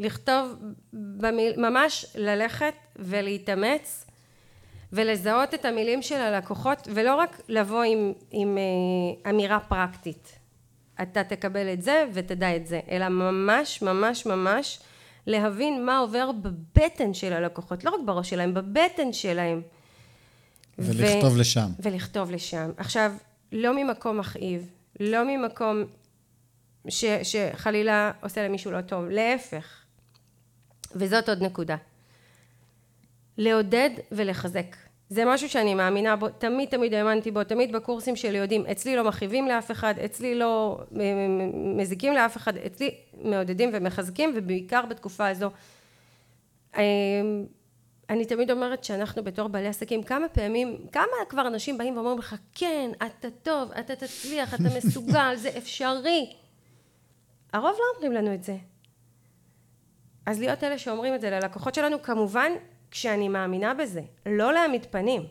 לכתוב, במיל, ממש ללכת ולהתאמץ ולזהות את המילים של הלקוחות ולא רק לבוא עם, עם אה, אמירה פרקטית. אתה תקבל את זה ותדע את זה, אלא ממש ממש ממש להבין מה עובר בבטן של הלקוחות, לא רק בראש שלהם, בבטן שלהם. ולכתוב ו- לשם. ולכתוב לשם. עכשיו, לא ממקום מכאיב, לא ממקום ש, שחלילה עושה למישהו לא טוב, להפך. וזאת עוד נקודה. לעודד ולחזק. זה משהו שאני מאמינה בו, תמיד תמיד האמנתי בו, תמיד בקורסים שלי יודעים, אצלי לא מכאיבים לאף אחד, אצלי לא מזיקים לאף אחד, אצלי מעודדים ומחזקים, ובעיקר בתקופה הזו. אמ, אני תמיד אומרת שאנחנו בתור בעלי עסקים, כמה פעמים, כמה כבר אנשים באים ואומרים לך, כן, אתה טוב, אתה תצליח, אתה מסוגל, זה אפשרי. הרוב לא אומרים לנו את זה. אז להיות אלה שאומרים את זה ללקוחות שלנו, כמובן כשאני מאמינה בזה, לא להעמיד פנים,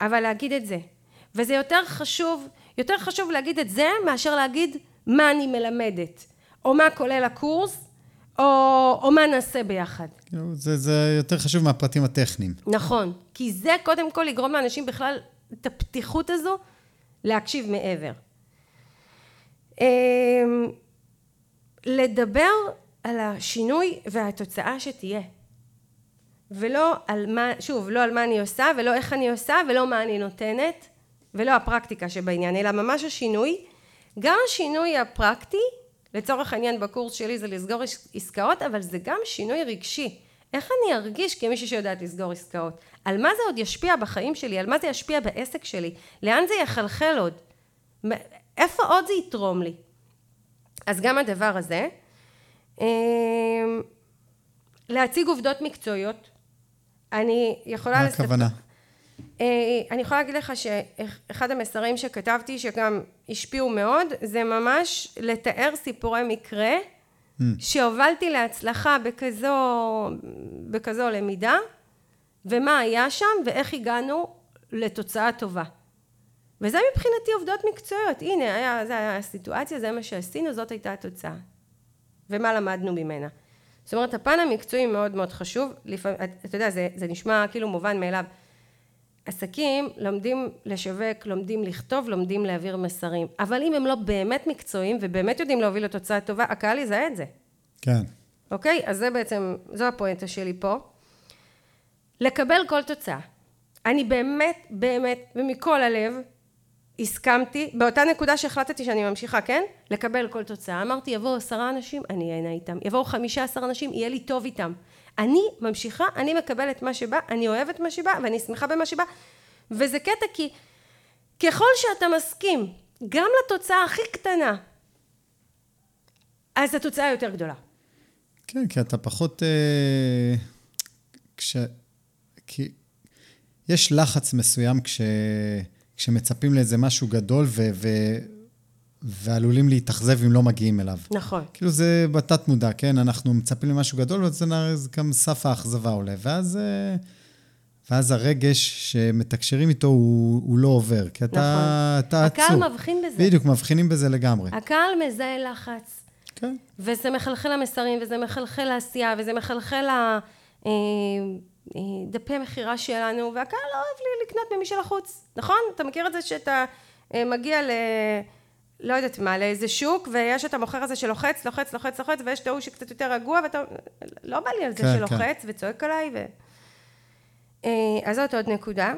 אבל להגיד את זה. וזה יותר חשוב, יותר חשוב להגיד את זה מאשר להגיד מה אני מלמדת, או מה כולל הקורס, או, או מה נעשה ביחד. כאילו, זה, זה יותר חשוב מהפרטים הטכניים. נכון, כי זה קודם כל לגרום לאנשים בכלל את הפתיחות הזו להקשיב מעבר. אמ, לדבר על השינוי והתוצאה שתהיה. ולא על מה, שוב, לא על מה אני עושה ולא איך אני עושה ולא מה אני נותנת ולא הפרקטיקה שבעניין, אלא ממש השינוי. גם השינוי הפרקטי, לצורך העניין בקורס שלי זה לסגור עסקאות, אבל זה גם שינוי רגשי. איך אני ארגיש כמישהי שיודעת לסגור עסקאות? על מה זה עוד ישפיע בחיים שלי? על מה זה ישפיע בעסק שלי? לאן זה יחלחל עוד? איפה עוד זה יתרום לי? אז גם הדבר הזה. אמ, להציג עובדות מקצועיות. אני יכולה מה לספר... הכוונה? אה, אני יכולה להגיד לך שאחד המסרים שכתבתי שגם השפיעו מאוד זה ממש לתאר סיפורי מקרה Mm. שהובלתי להצלחה בכזו, בכזו למידה ומה היה שם ואיך הגענו לתוצאה טובה. וזה מבחינתי עובדות מקצועיות. הנה, היה, זה היה הסיטואציה, זה מה שעשינו, זאת הייתה התוצאה. ומה למדנו ממנה. זאת אומרת, הפן המקצועי מאוד מאוד חשוב. אתה יודע, זה, זה נשמע כאילו מובן מאליו. עסקים לומדים לשווק, לומדים לכתוב, לומדים להעביר מסרים. אבל אם הם לא באמת מקצועיים ובאמת יודעים להוביל לתוצאה טובה, הקהל יזהה את זה. כן. אוקיי? אז זה בעצם, זו הפואנטה שלי פה. לקבל כל תוצאה. אני באמת, באמת, ומכל הלב, הסכמתי, באותה נקודה שהחלטתי שאני ממשיכה, כן? לקבל כל תוצאה. אמרתי, יבואו עשרה אנשים, אני אהנה איתם. יבואו חמישה עשר אנשים, יהיה לי טוב איתם. אני ממשיכה, אני מקבלת מה שבא, אני אוהבת מה שבא, ואני שמחה במה שבא. וזה קטע כי ככל שאתה מסכים גם לתוצאה הכי קטנה, אז התוצאה יותר גדולה. כן, כי אתה פחות... אה, כש... כי יש לחץ מסוים כש... כשמצפים לאיזה משהו גדול ו... ו... ועלולים להתאכזב אם לא מגיעים אליו. נכון. כאילו זה בתת מודע, כן? אנחנו מצפים למשהו גדול, ואז גם סף האכזבה עולה. ואז, אה, ואז הרגש שמתקשרים איתו הוא, הוא לא עובר, כי אתה, נכון. אתה עצור. הקהל מבחין בזה. בדיוק, מבחינים בזה לגמרי. הקהל מזהה לחץ. כן. וזה מחלחל למסרים, וזה מחלחל לעשייה, וזה מחלחל לדפי מכירה שלנו, והקהל לא אוהב לי לקנות ממי של החוץ, נכון? אתה מכיר את זה שאתה אה, מגיע ל... לא יודעת מה, לאיזה שוק, ויש את המוכר הזה שלוחץ, לוחץ, לוחץ, לוחץ, ויש את ההוא שקצת יותר רגוע, ואתה, לא בא לי על זה כן, שלוחץ כן. וצועק עליי, ו... אה, אז זאת עוד נקודה.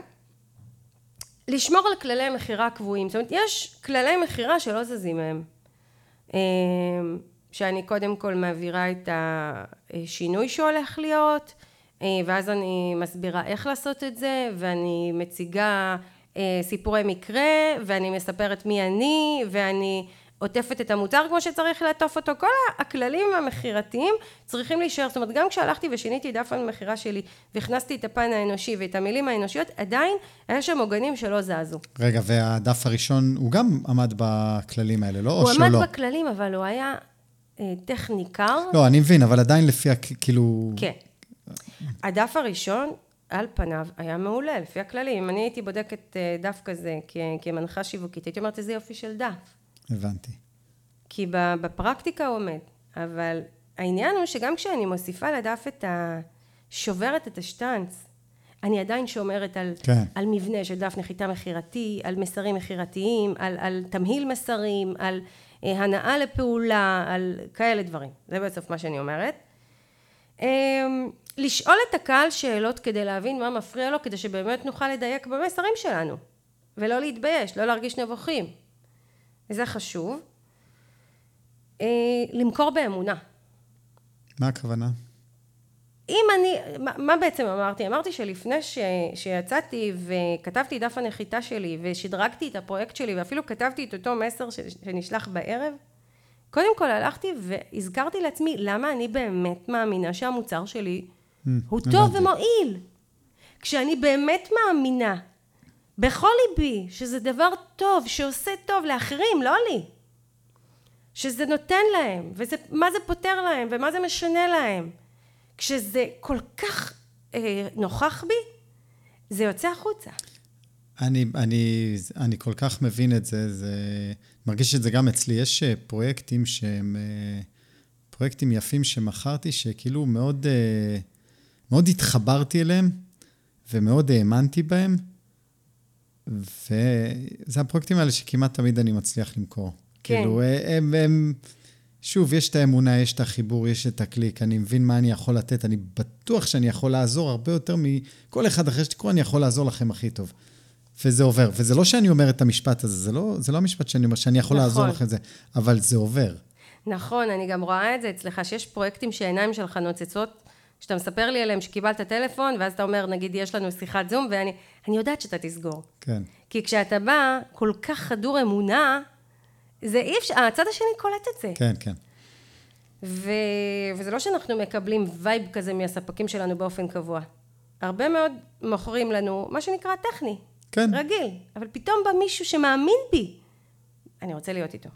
לשמור על כללי מכירה קבועים, זאת אומרת, יש כללי מכירה שלא זזים מהם. אה, שאני קודם כל מעבירה את השינוי שהולך להיות, ואז אני מסבירה איך לעשות את זה, ואני מציגה אה, סיפורי מקרה, ואני מספרת מי אני, ואני עוטפת את המוצר כמו שצריך לעטוף אותו. כל הכללים המכירתיים צריכים להישאר. זאת אומרת, גם כשהלכתי ושיניתי דף המכירה שלי, והכנסתי את הפן האנושי ואת המילים האנושיות, עדיין היה שם עוגנים שלא זזו. רגע, והדף הראשון, הוא גם עמד בכללים האלה, לא? או הוא? עמד בכללים, אבל הוא היה אה, טכני קר. לא, אני מבין, אבל עדיין לפי, כאילו... כן. הדף הראשון, על פניו, היה מעולה, לפי הכללים. אם אני הייתי בודקת אה, דף כזה כמנחה שיווקית, הייתי אומרת, איזה יופי של דף. הבנתי. כי בפרקטיקה הוא עומד. אבל העניין הוא שגם כשאני מוסיפה לדף את ה... שוברת את השטאנץ, אני עדיין שומרת על, כן. על מבנה של דף נחיתה מכירתי, על מסרים מכירתיים, על, על תמהיל מסרים, על אה, הנאה לפעולה, על כאלה דברים. זה בסוף מה שאני אומרת. אה, לשאול את הקהל שאלות כדי להבין מה מפריע לו, כדי שבאמת נוכל לדייק במסרים שלנו. ולא להתבייש, לא להרגיש נבוכים. וזה חשוב. אה, למכור באמונה. מה הכוונה? אם אני, מה, מה בעצם אמרתי? אמרתי שלפני ש, שיצאתי וכתבתי דף הנחיתה שלי ושדרגתי את הפרויקט שלי ואפילו כתבתי את אותו מסר ש, שנשלח בערב, קודם כל הלכתי והזכרתי לעצמי למה אני באמת מאמינה שהמוצר שלי הוא טוב הבנתי. ומועיל. כשאני באמת מאמינה בכל ליבי שזה דבר טוב, שעושה טוב לאחרים, לא לי. שזה נותן להם, ומה זה פותר להם, ומה זה משנה להם. כשזה כל כך אה, נוכח בי, זה יוצא החוצה. אני, אני, אני כל כך מבין את זה, זה... מרגיש את זה גם אצלי. יש אה, פרויקטים שהם... אה, פרויקטים יפים שמכרתי, שכאילו מאוד, אה, מאוד התחברתי אליהם, ומאוד האמנתי בהם, וזה הפרויקטים האלה שכמעט תמיד אני מצליח למכור. כן. כאילו, אה, הם, הם... שוב, יש את האמונה, יש את החיבור, יש את הקליק, אני מבין מה אני יכול לתת, אני בטוח שאני יכול לעזור הרבה יותר מכל אחד אחר שתקראו, אני יכול לעזור לכם הכי טוב. וזה עובר. וזה לא שאני אומר את המשפט הזה, זה לא, זה לא המשפט שאני אומר, שאני יכול נכון. לעזור לכם זה, אבל זה עובר. נכון, אני גם רואה את זה אצלך, שיש פרויקטים שהעיניים שלך נוצצות, שאתה מספר לי עליהם שקיבלת טלפון, ואז אתה אומר, נגיד, יש לנו שיחת זום, ואני אני יודעת שאתה תסגור. כן. כי כשאתה בא כל כך חדור אמונה, זה אי אפשר, הצד השני קולט את זה. כן, כן. ו... וזה לא שאנחנו מקבלים וייב כזה מהספקים שלנו באופן קבוע. הרבה מאוד מוכרים לנו מה שנקרא טכני. כן. רגיל. אבל פתאום בא מישהו שמאמין בי. אני רוצה להיות איתו.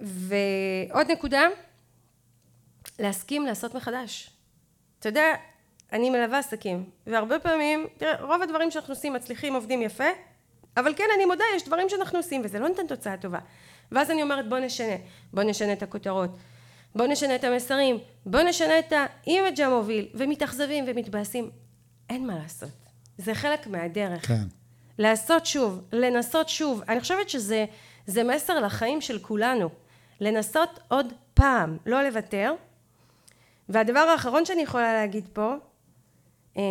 ועוד נקודה, להסכים לעשות מחדש. אתה יודע, אני מלווה עסקים, והרבה פעמים, תראה, רוב הדברים שאנחנו עושים מצליחים, עובדים יפה, אבל כן, אני מודה, יש דברים שאנחנו עושים, וזה לא נותן תוצאה טובה. ואז אני אומרת, בוא נשנה, בוא נשנה את הכותרות, בוא נשנה את המסרים, בוא נשנה את האימג' המוביל, ומתאכזבים ומתבאסים. אין מה לעשות. זה חלק מהדרך. כן. לעשות שוב, לנסות שוב. אני חושבת שזה זה מסר לחיים של כולנו. לנסות עוד פעם, לא לוותר. והדבר האחרון שאני יכולה להגיד פה, אה,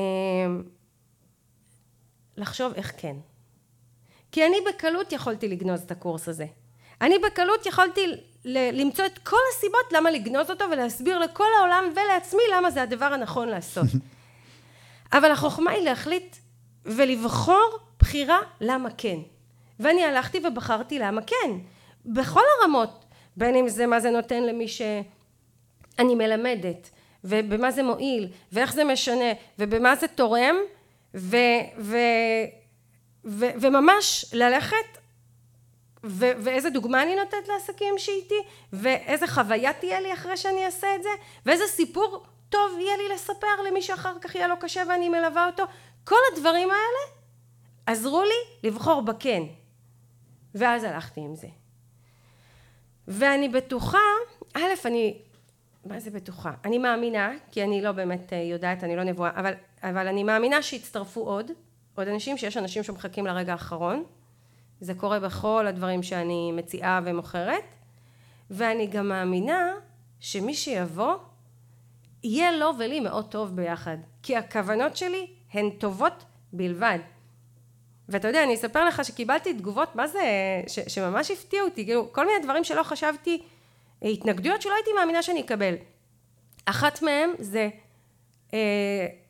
לחשוב איך כן. כי אני בקלות יכולתי לגנוז את הקורס הזה. אני בקלות יכולתי ל- למצוא את כל הסיבות למה לגנוז אותו ולהסביר לכל העולם ולעצמי למה זה הדבר הנכון לעשות. אבל החוכמה היא להחליט ולבחור בחירה למה כן. ואני הלכתי ובחרתי למה כן. בכל הרמות, בין אם זה מה זה נותן למי שאני מלמדת, ובמה זה מועיל, ואיך זה משנה, ובמה זה תורם, ו, ו, ו, וממש ללכת ו- ואיזה דוגמה אני נותנת לעסקים שאיתי, ואיזה חוויה תהיה לי אחרי שאני אעשה את זה, ואיזה סיפור טוב יהיה לי לספר למי שאחר כך יהיה לו קשה ואני מלווה אותו. כל הדברים האלה עזרו לי לבחור בכן. ואז הלכתי עם זה. ואני בטוחה, א', אני, מה זה בטוחה? אני מאמינה, כי אני לא באמת אה, יודעת, אני לא נבואה, אבל, אבל אני מאמינה שיצטרפו עוד, עוד אנשים, שיש אנשים שמחכים לרגע האחרון. זה קורה בכל הדברים שאני מציעה ומוכרת, ואני גם מאמינה שמי שיבוא, יהיה לו ולי מאוד טוב ביחד, כי הכוונות שלי הן טובות בלבד. ואתה יודע, אני אספר לך שקיבלתי תגובות, מה זה, ש, שממש הפתיעו אותי, כאילו, כל מיני דברים שלא חשבתי, התנגדויות שלא הייתי מאמינה שאני אקבל. אחת מהן זה, אה,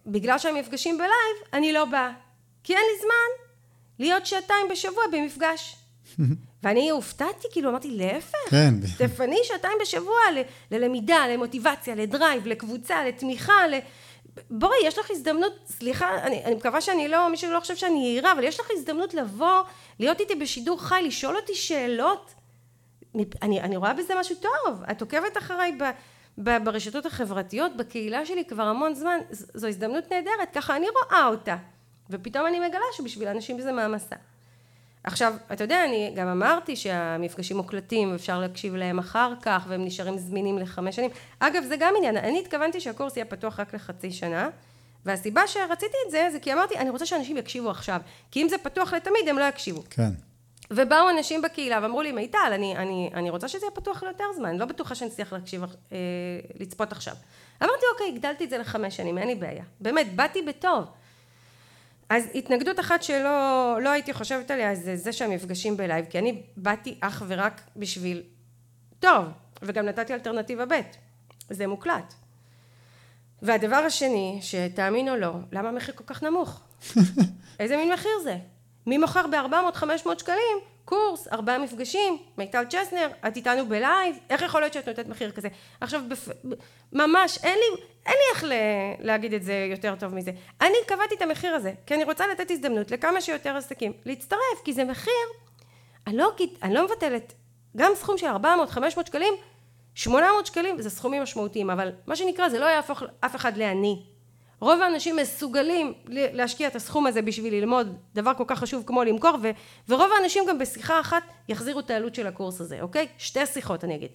בגלל שהמפגשים בלייב, אני לא באה. כי אין לי זמן להיות שעתיים בשבוע במפגש. ואני הופתעתי, כאילו אמרתי, להפך, כן. תפני שעתיים בשבוע ל- ללמידה, למוטיבציה, ל drive, לקבוצה, לתמיכה, ל... בואי, יש לך הזדמנות, סליחה, אני, אני מקווה שאני לא, מישהו לא חושב שאני יהירה, אבל יש לך הזדמנות לבוא, להיות איתי בשידור חי, לשאול אותי שאלות. אני, אני רואה בזה משהו טוב. את עוקבת אחריי ב, ב, ברשתות החברתיות, בקהילה שלי כבר המון זמן, זו הזדמנות נהדרת, ככה אני רואה אותה. ופתאום אני מגלה שבשביל אנשים זה מעמסה. עכשיו, אתה יודע, אני גם אמרתי שהמפגשים מוקלטים, אפשר להקשיב להם אחר כך, והם נשארים זמינים לחמש שנים. אגב, זה גם עניין, אני התכוונתי שהקורס יהיה פתוח רק לחצי שנה, והסיבה שרציתי את זה, זה כי אמרתי, אני רוצה שאנשים יקשיבו עכשיו, כי אם זה פתוח לתמיד, הם לא יקשיבו. כן. ובאו אנשים בקהילה ואמרו לי, מיטל, אני, אני, אני רוצה שזה יהיה פתוח ליותר זמן, אני לא בטוחה שאני אצליח להקשיב, אה, לצפות עכשיו. אמרתי, אוקיי, הגדלתי את זה לחמש שנים, אין לי בעיה. באמת, באתי בטוב. אז התנגדות אחת שלא לא הייתי חושבת עליה זה זה שהמפגשים בלייב, כי אני באתי אך ורק בשביל טוב, וגם נתתי אלטרנטיבה ב', זה מוקלט. והדבר השני, שתאמין או לא, למה המחיר כל כך נמוך? איזה מין מחיר זה? מי מוכר ב-400-500 שקלים קורס, ארבעה מפגשים, מיטל צ'סנר, את איתנו בלייב, איך יכול להיות שאת נותנת מחיר כזה? עכשיו, בפ... ממש, אין לי, אין לי איך ל... להגיד את זה יותר טוב מזה. אני קבעתי את המחיר הזה, כי אני רוצה לתת הזדמנות לכמה שיותר עסקים להצטרף, כי זה מחיר, אני לא, אני לא מבטלת, גם סכום של 400-500 שקלים, 800 שקלים זה סכומים משמעותיים, אבל מה שנקרא זה לא יהפוך אף אחד לעני. רוב האנשים מסוגלים להשקיע את הסכום הזה בשביל ללמוד דבר כל כך חשוב כמו למכור ו, ורוב האנשים גם בשיחה אחת יחזירו את העלות של הקורס הזה, אוקיי? שתי שיחות אני אגיד.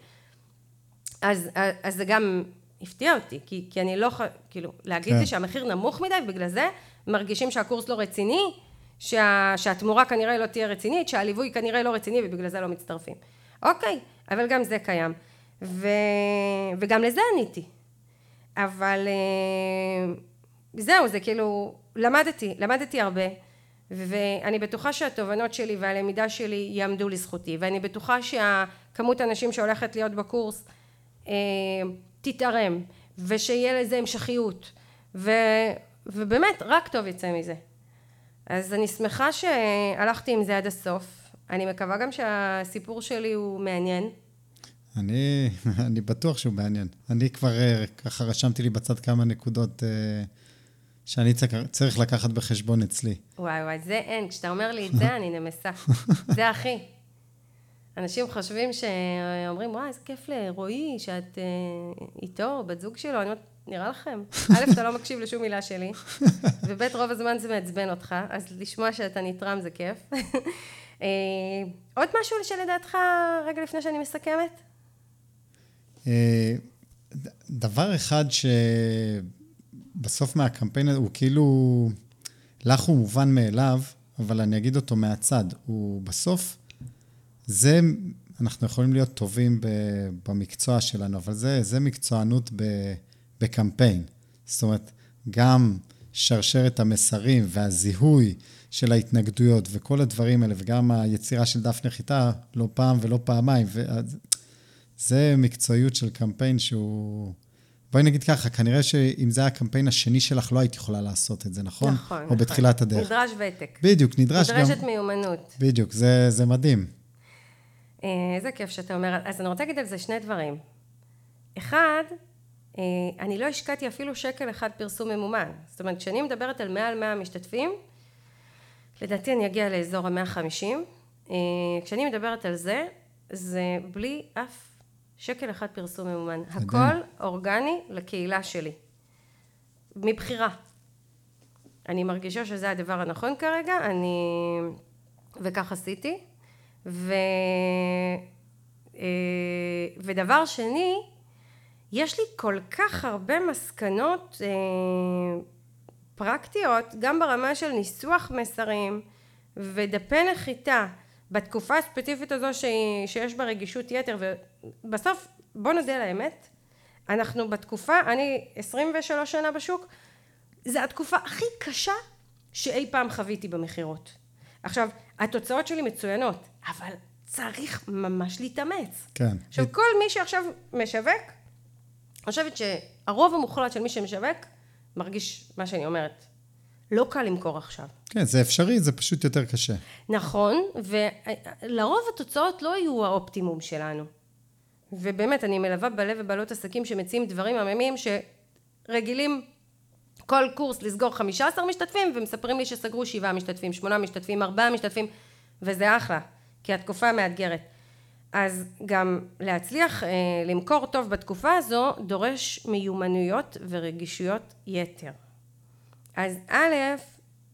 אז, אז זה גם הפתיע אותי, כי, כי אני לא, כאילו, להגיד כן. לי שהמחיר נמוך מדי ובגלל זה מרגישים שהקורס לא רציני, שה, שהתמורה כנראה לא תהיה רצינית, שהליווי כנראה לא רציני ובגלל זה לא מצטרפים. אוקיי, אבל גם זה קיים. ו, וגם לזה עניתי. אבל אה, זהו, זה כאילו, למדתי, למדתי הרבה, ואני בטוחה שהתובנות שלי והלמידה שלי יעמדו לזכותי, ואני בטוחה שהכמות האנשים שהולכת להיות בקורס אה, תתערם, ושיהיה לזה המשכיות, ו, ובאמת, רק טוב יצא מזה. אז אני שמחה שהלכתי עם זה עד הסוף. אני מקווה גם שהסיפור שלי הוא מעניין. אני, אני בטוח שהוא מעניין. אני כבר אה, ככה רשמתי לי בצד כמה נקודות. אה, שאני צריך לקחת בחשבון אצלי. וואי וואי, זה אין. כשאתה אומר לי את זה, אני נמסה. זה הכי. אנשים חושבים שאומרים, וואי, איזה כיף לרועי, שאת אה, איתו, בת זוג שלו. אני אומרת, נראה לכם. א', אתה לא מקשיב לשום מילה שלי, וב', רוב הזמן זה מעצבן אותך, אז לשמוע שאתה נתרם זה כיף. אה, עוד משהו שלדעתך, רגע לפני שאני מסכמת? אה, דבר אחד ש... בסוף מהקמפיין הזה, הוא כאילו, לך הוא מובן מאליו, אבל אני אגיד אותו מהצד. הוא בסוף, זה, אנחנו יכולים להיות טובים במקצוע שלנו, אבל זה, זה מקצוענות בקמפיין. זאת אומרת, גם שרשרת המסרים והזיהוי של ההתנגדויות וכל הדברים האלה, וגם היצירה של דף נחיתה לא פעם ולא פעמיים, זה מקצועיות של קמפיין שהוא... בואי נגיד ככה, כנראה שאם זה היה הקמפיין השני שלך, לא היית יכולה לעשות את זה, נכון? נכון, או נכון. בתחילת הדרך. נדרש ותק. בדיוק, נדרש נדרשת גם... נדרשת מיומנות. בדיוק, זה, זה מדהים. אה, איזה כיף שאתה אומר. אז אני רוצה להגיד על זה שני דברים. אחד, אה, אני לא השקעתי אפילו שקל אחד פרסום ממומן. זאת אומרת, כשאני מדברת על מעל 100 משתתפים, לדעתי אני אגיע לאזור ה-150. אה, כשאני מדברת על זה, זה בלי אף שקל אחד פרסום ממומן. הכל אורגני לקהילה שלי. מבחירה. אני מרגישה שזה הדבר הנכון כרגע, אני... וכך עשיתי. ו... אה, ודבר שני, יש לי כל כך הרבה מסקנות אה, פרקטיות, גם ברמה של ניסוח מסרים ודפי נחיתה בתקופה הספציפית הזו ש... שיש בה רגישות יתר, ובסוף, בוא נודה על האמת, אנחנו בתקופה, אני 23 שנה בשוק, זו התקופה הכי קשה שאי פעם חוויתי במכירות. עכשיו, התוצאות שלי מצוינות, אבל צריך ממש להתאמץ. כן. עכשיו, כל מי שעכשיו משווק, אני חושבת שהרוב המוחלט של מי שמשווק, מרגיש מה שאני אומרת. לא קל למכור עכשיו. כן, זה אפשרי, זה פשוט יותר קשה. נכון, ולרוב התוצאות לא יהיו האופטימום שלנו. ובאמת, אני מלווה בלב ובעלות עסקים שמציעים דברים עממים שרגילים כל קורס לסגור 15 משתתפים, ומספרים לי שסגרו 7 משתתפים, 8 משתתפים, 4 משתתפים, וזה אחלה, כי התקופה מאתגרת. אז גם להצליח אה, למכור טוב בתקופה הזו, דורש מיומנויות ורגישויות יתר. אז א',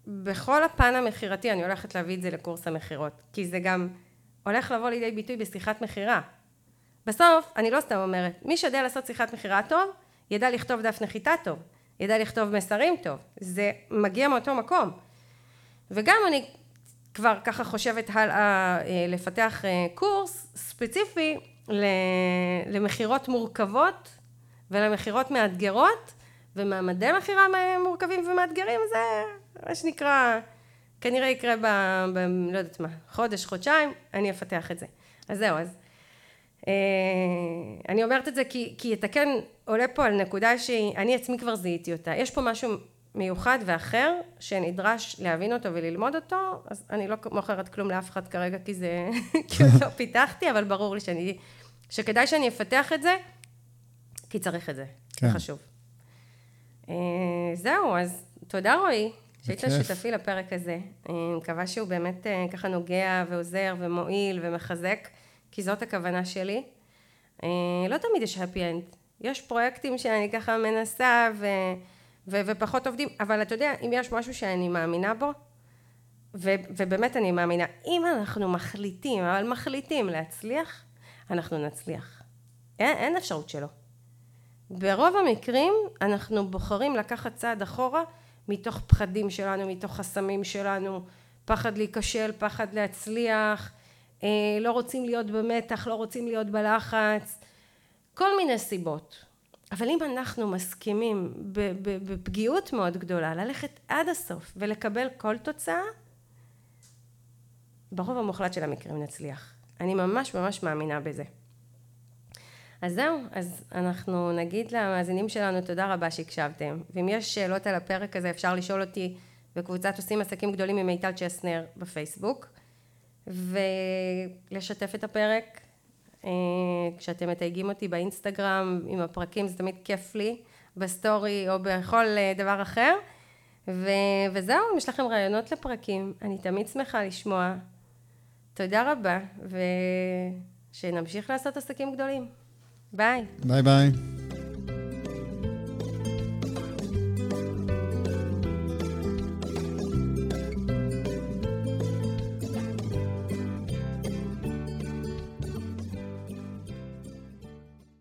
בכל הפן המכירתי, אני הולכת להביא את זה לקורס המכירות, כי זה גם הולך לבוא לידי ביטוי בשיחת מכירה. בסוף, אני לא סתם אומרת, מי שיודע לעשות שיחת מכירה טוב, ידע לכתוב דף נחיתה טוב, ידע לכתוב מסרים טוב, זה מגיע מאותו מקום. וגם אני כבר ככה חושבת הלאה אה, לפתח אה, קורס ספציפי למכירות מורכבות ולמכירות מאתגרות, ומעמדי מכירה מורכבים ומאתגרים זה מה שנקרא, כנראה יקרה ב... ב... לא יודעת מה, חודש, חודשיים, אני אפתח את זה. אז זהו, אז אה, אני אומרת את זה כי, כי אתה כן עולה פה על נקודה שאני עצמי כבר זיהיתי אותה. יש פה משהו מיוחד ואחר שנדרש להבין אותו וללמוד אותו, אז אני לא מוכרת כלום לאף אחד כרגע כי זה, כי עוד לא פיתחתי, אבל ברור לי שאני, שכדאי שאני אפתח את זה, כי צריך את זה, כן. חשוב. אה, זהו, אז תודה רועי, שהיית שותפי לפרק הזה. אני מקווה שהוא באמת אה, ככה נוגע ועוזר ומועיל ומחזק. כי זאת הכוונה שלי. אה, לא תמיד יש happy end. יש פרויקטים שאני ככה מנסה ו, ו, ופחות עובדים, אבל אתה יודע, אם יש משהו שאני מאמינה בו, ו, ובאמת אני מאמינה, אם אנחנו מחליטים, אבל מחליטים להצליח, אנחנו נצליח. אין, אין אפשרות שלא. ברוב המקרים אנחנו בוחרים לקחת צעד אחורה מתוך פחדים שלנו, מתוך חסמים שלנו, פחד להיכשל, פחד להצליח, אה, לא רוצים להיות במתח, לא רוצים להיות בלחץ, כל מיני סיבות. אבל אם אנחנו מסכימים בפגיעות מאוד גדולה ללכת עד הסוף ולקבל כל תוצאה, ברוב המוחלט של המקרים נצליח. אני ממש ממש מאמינה בזה. אז זהו, אז אנחנו נגיד למאזינים שלנו תודה רבה שהקשבתם. ואם יש שאלות על הפרק הזה אפשר לשאול אותי בקבוצת עושים עסקים גדולים עם מיטל צ'סנר בפייסבוק. ולשתף את הפרק. אה, כשאתם מתייגים אותי באינסטגרם עם הפרקים זה תמיד כיף לי, בסטורי או בכל אה, דבר אחר. ו- וזהו, אם יש לכם רעיונות לפרקים, אני תמיד שמחה לשמוע. תודה רבה, ושנמשיך לעשות עסקים גדולים. Bye. Bye bye.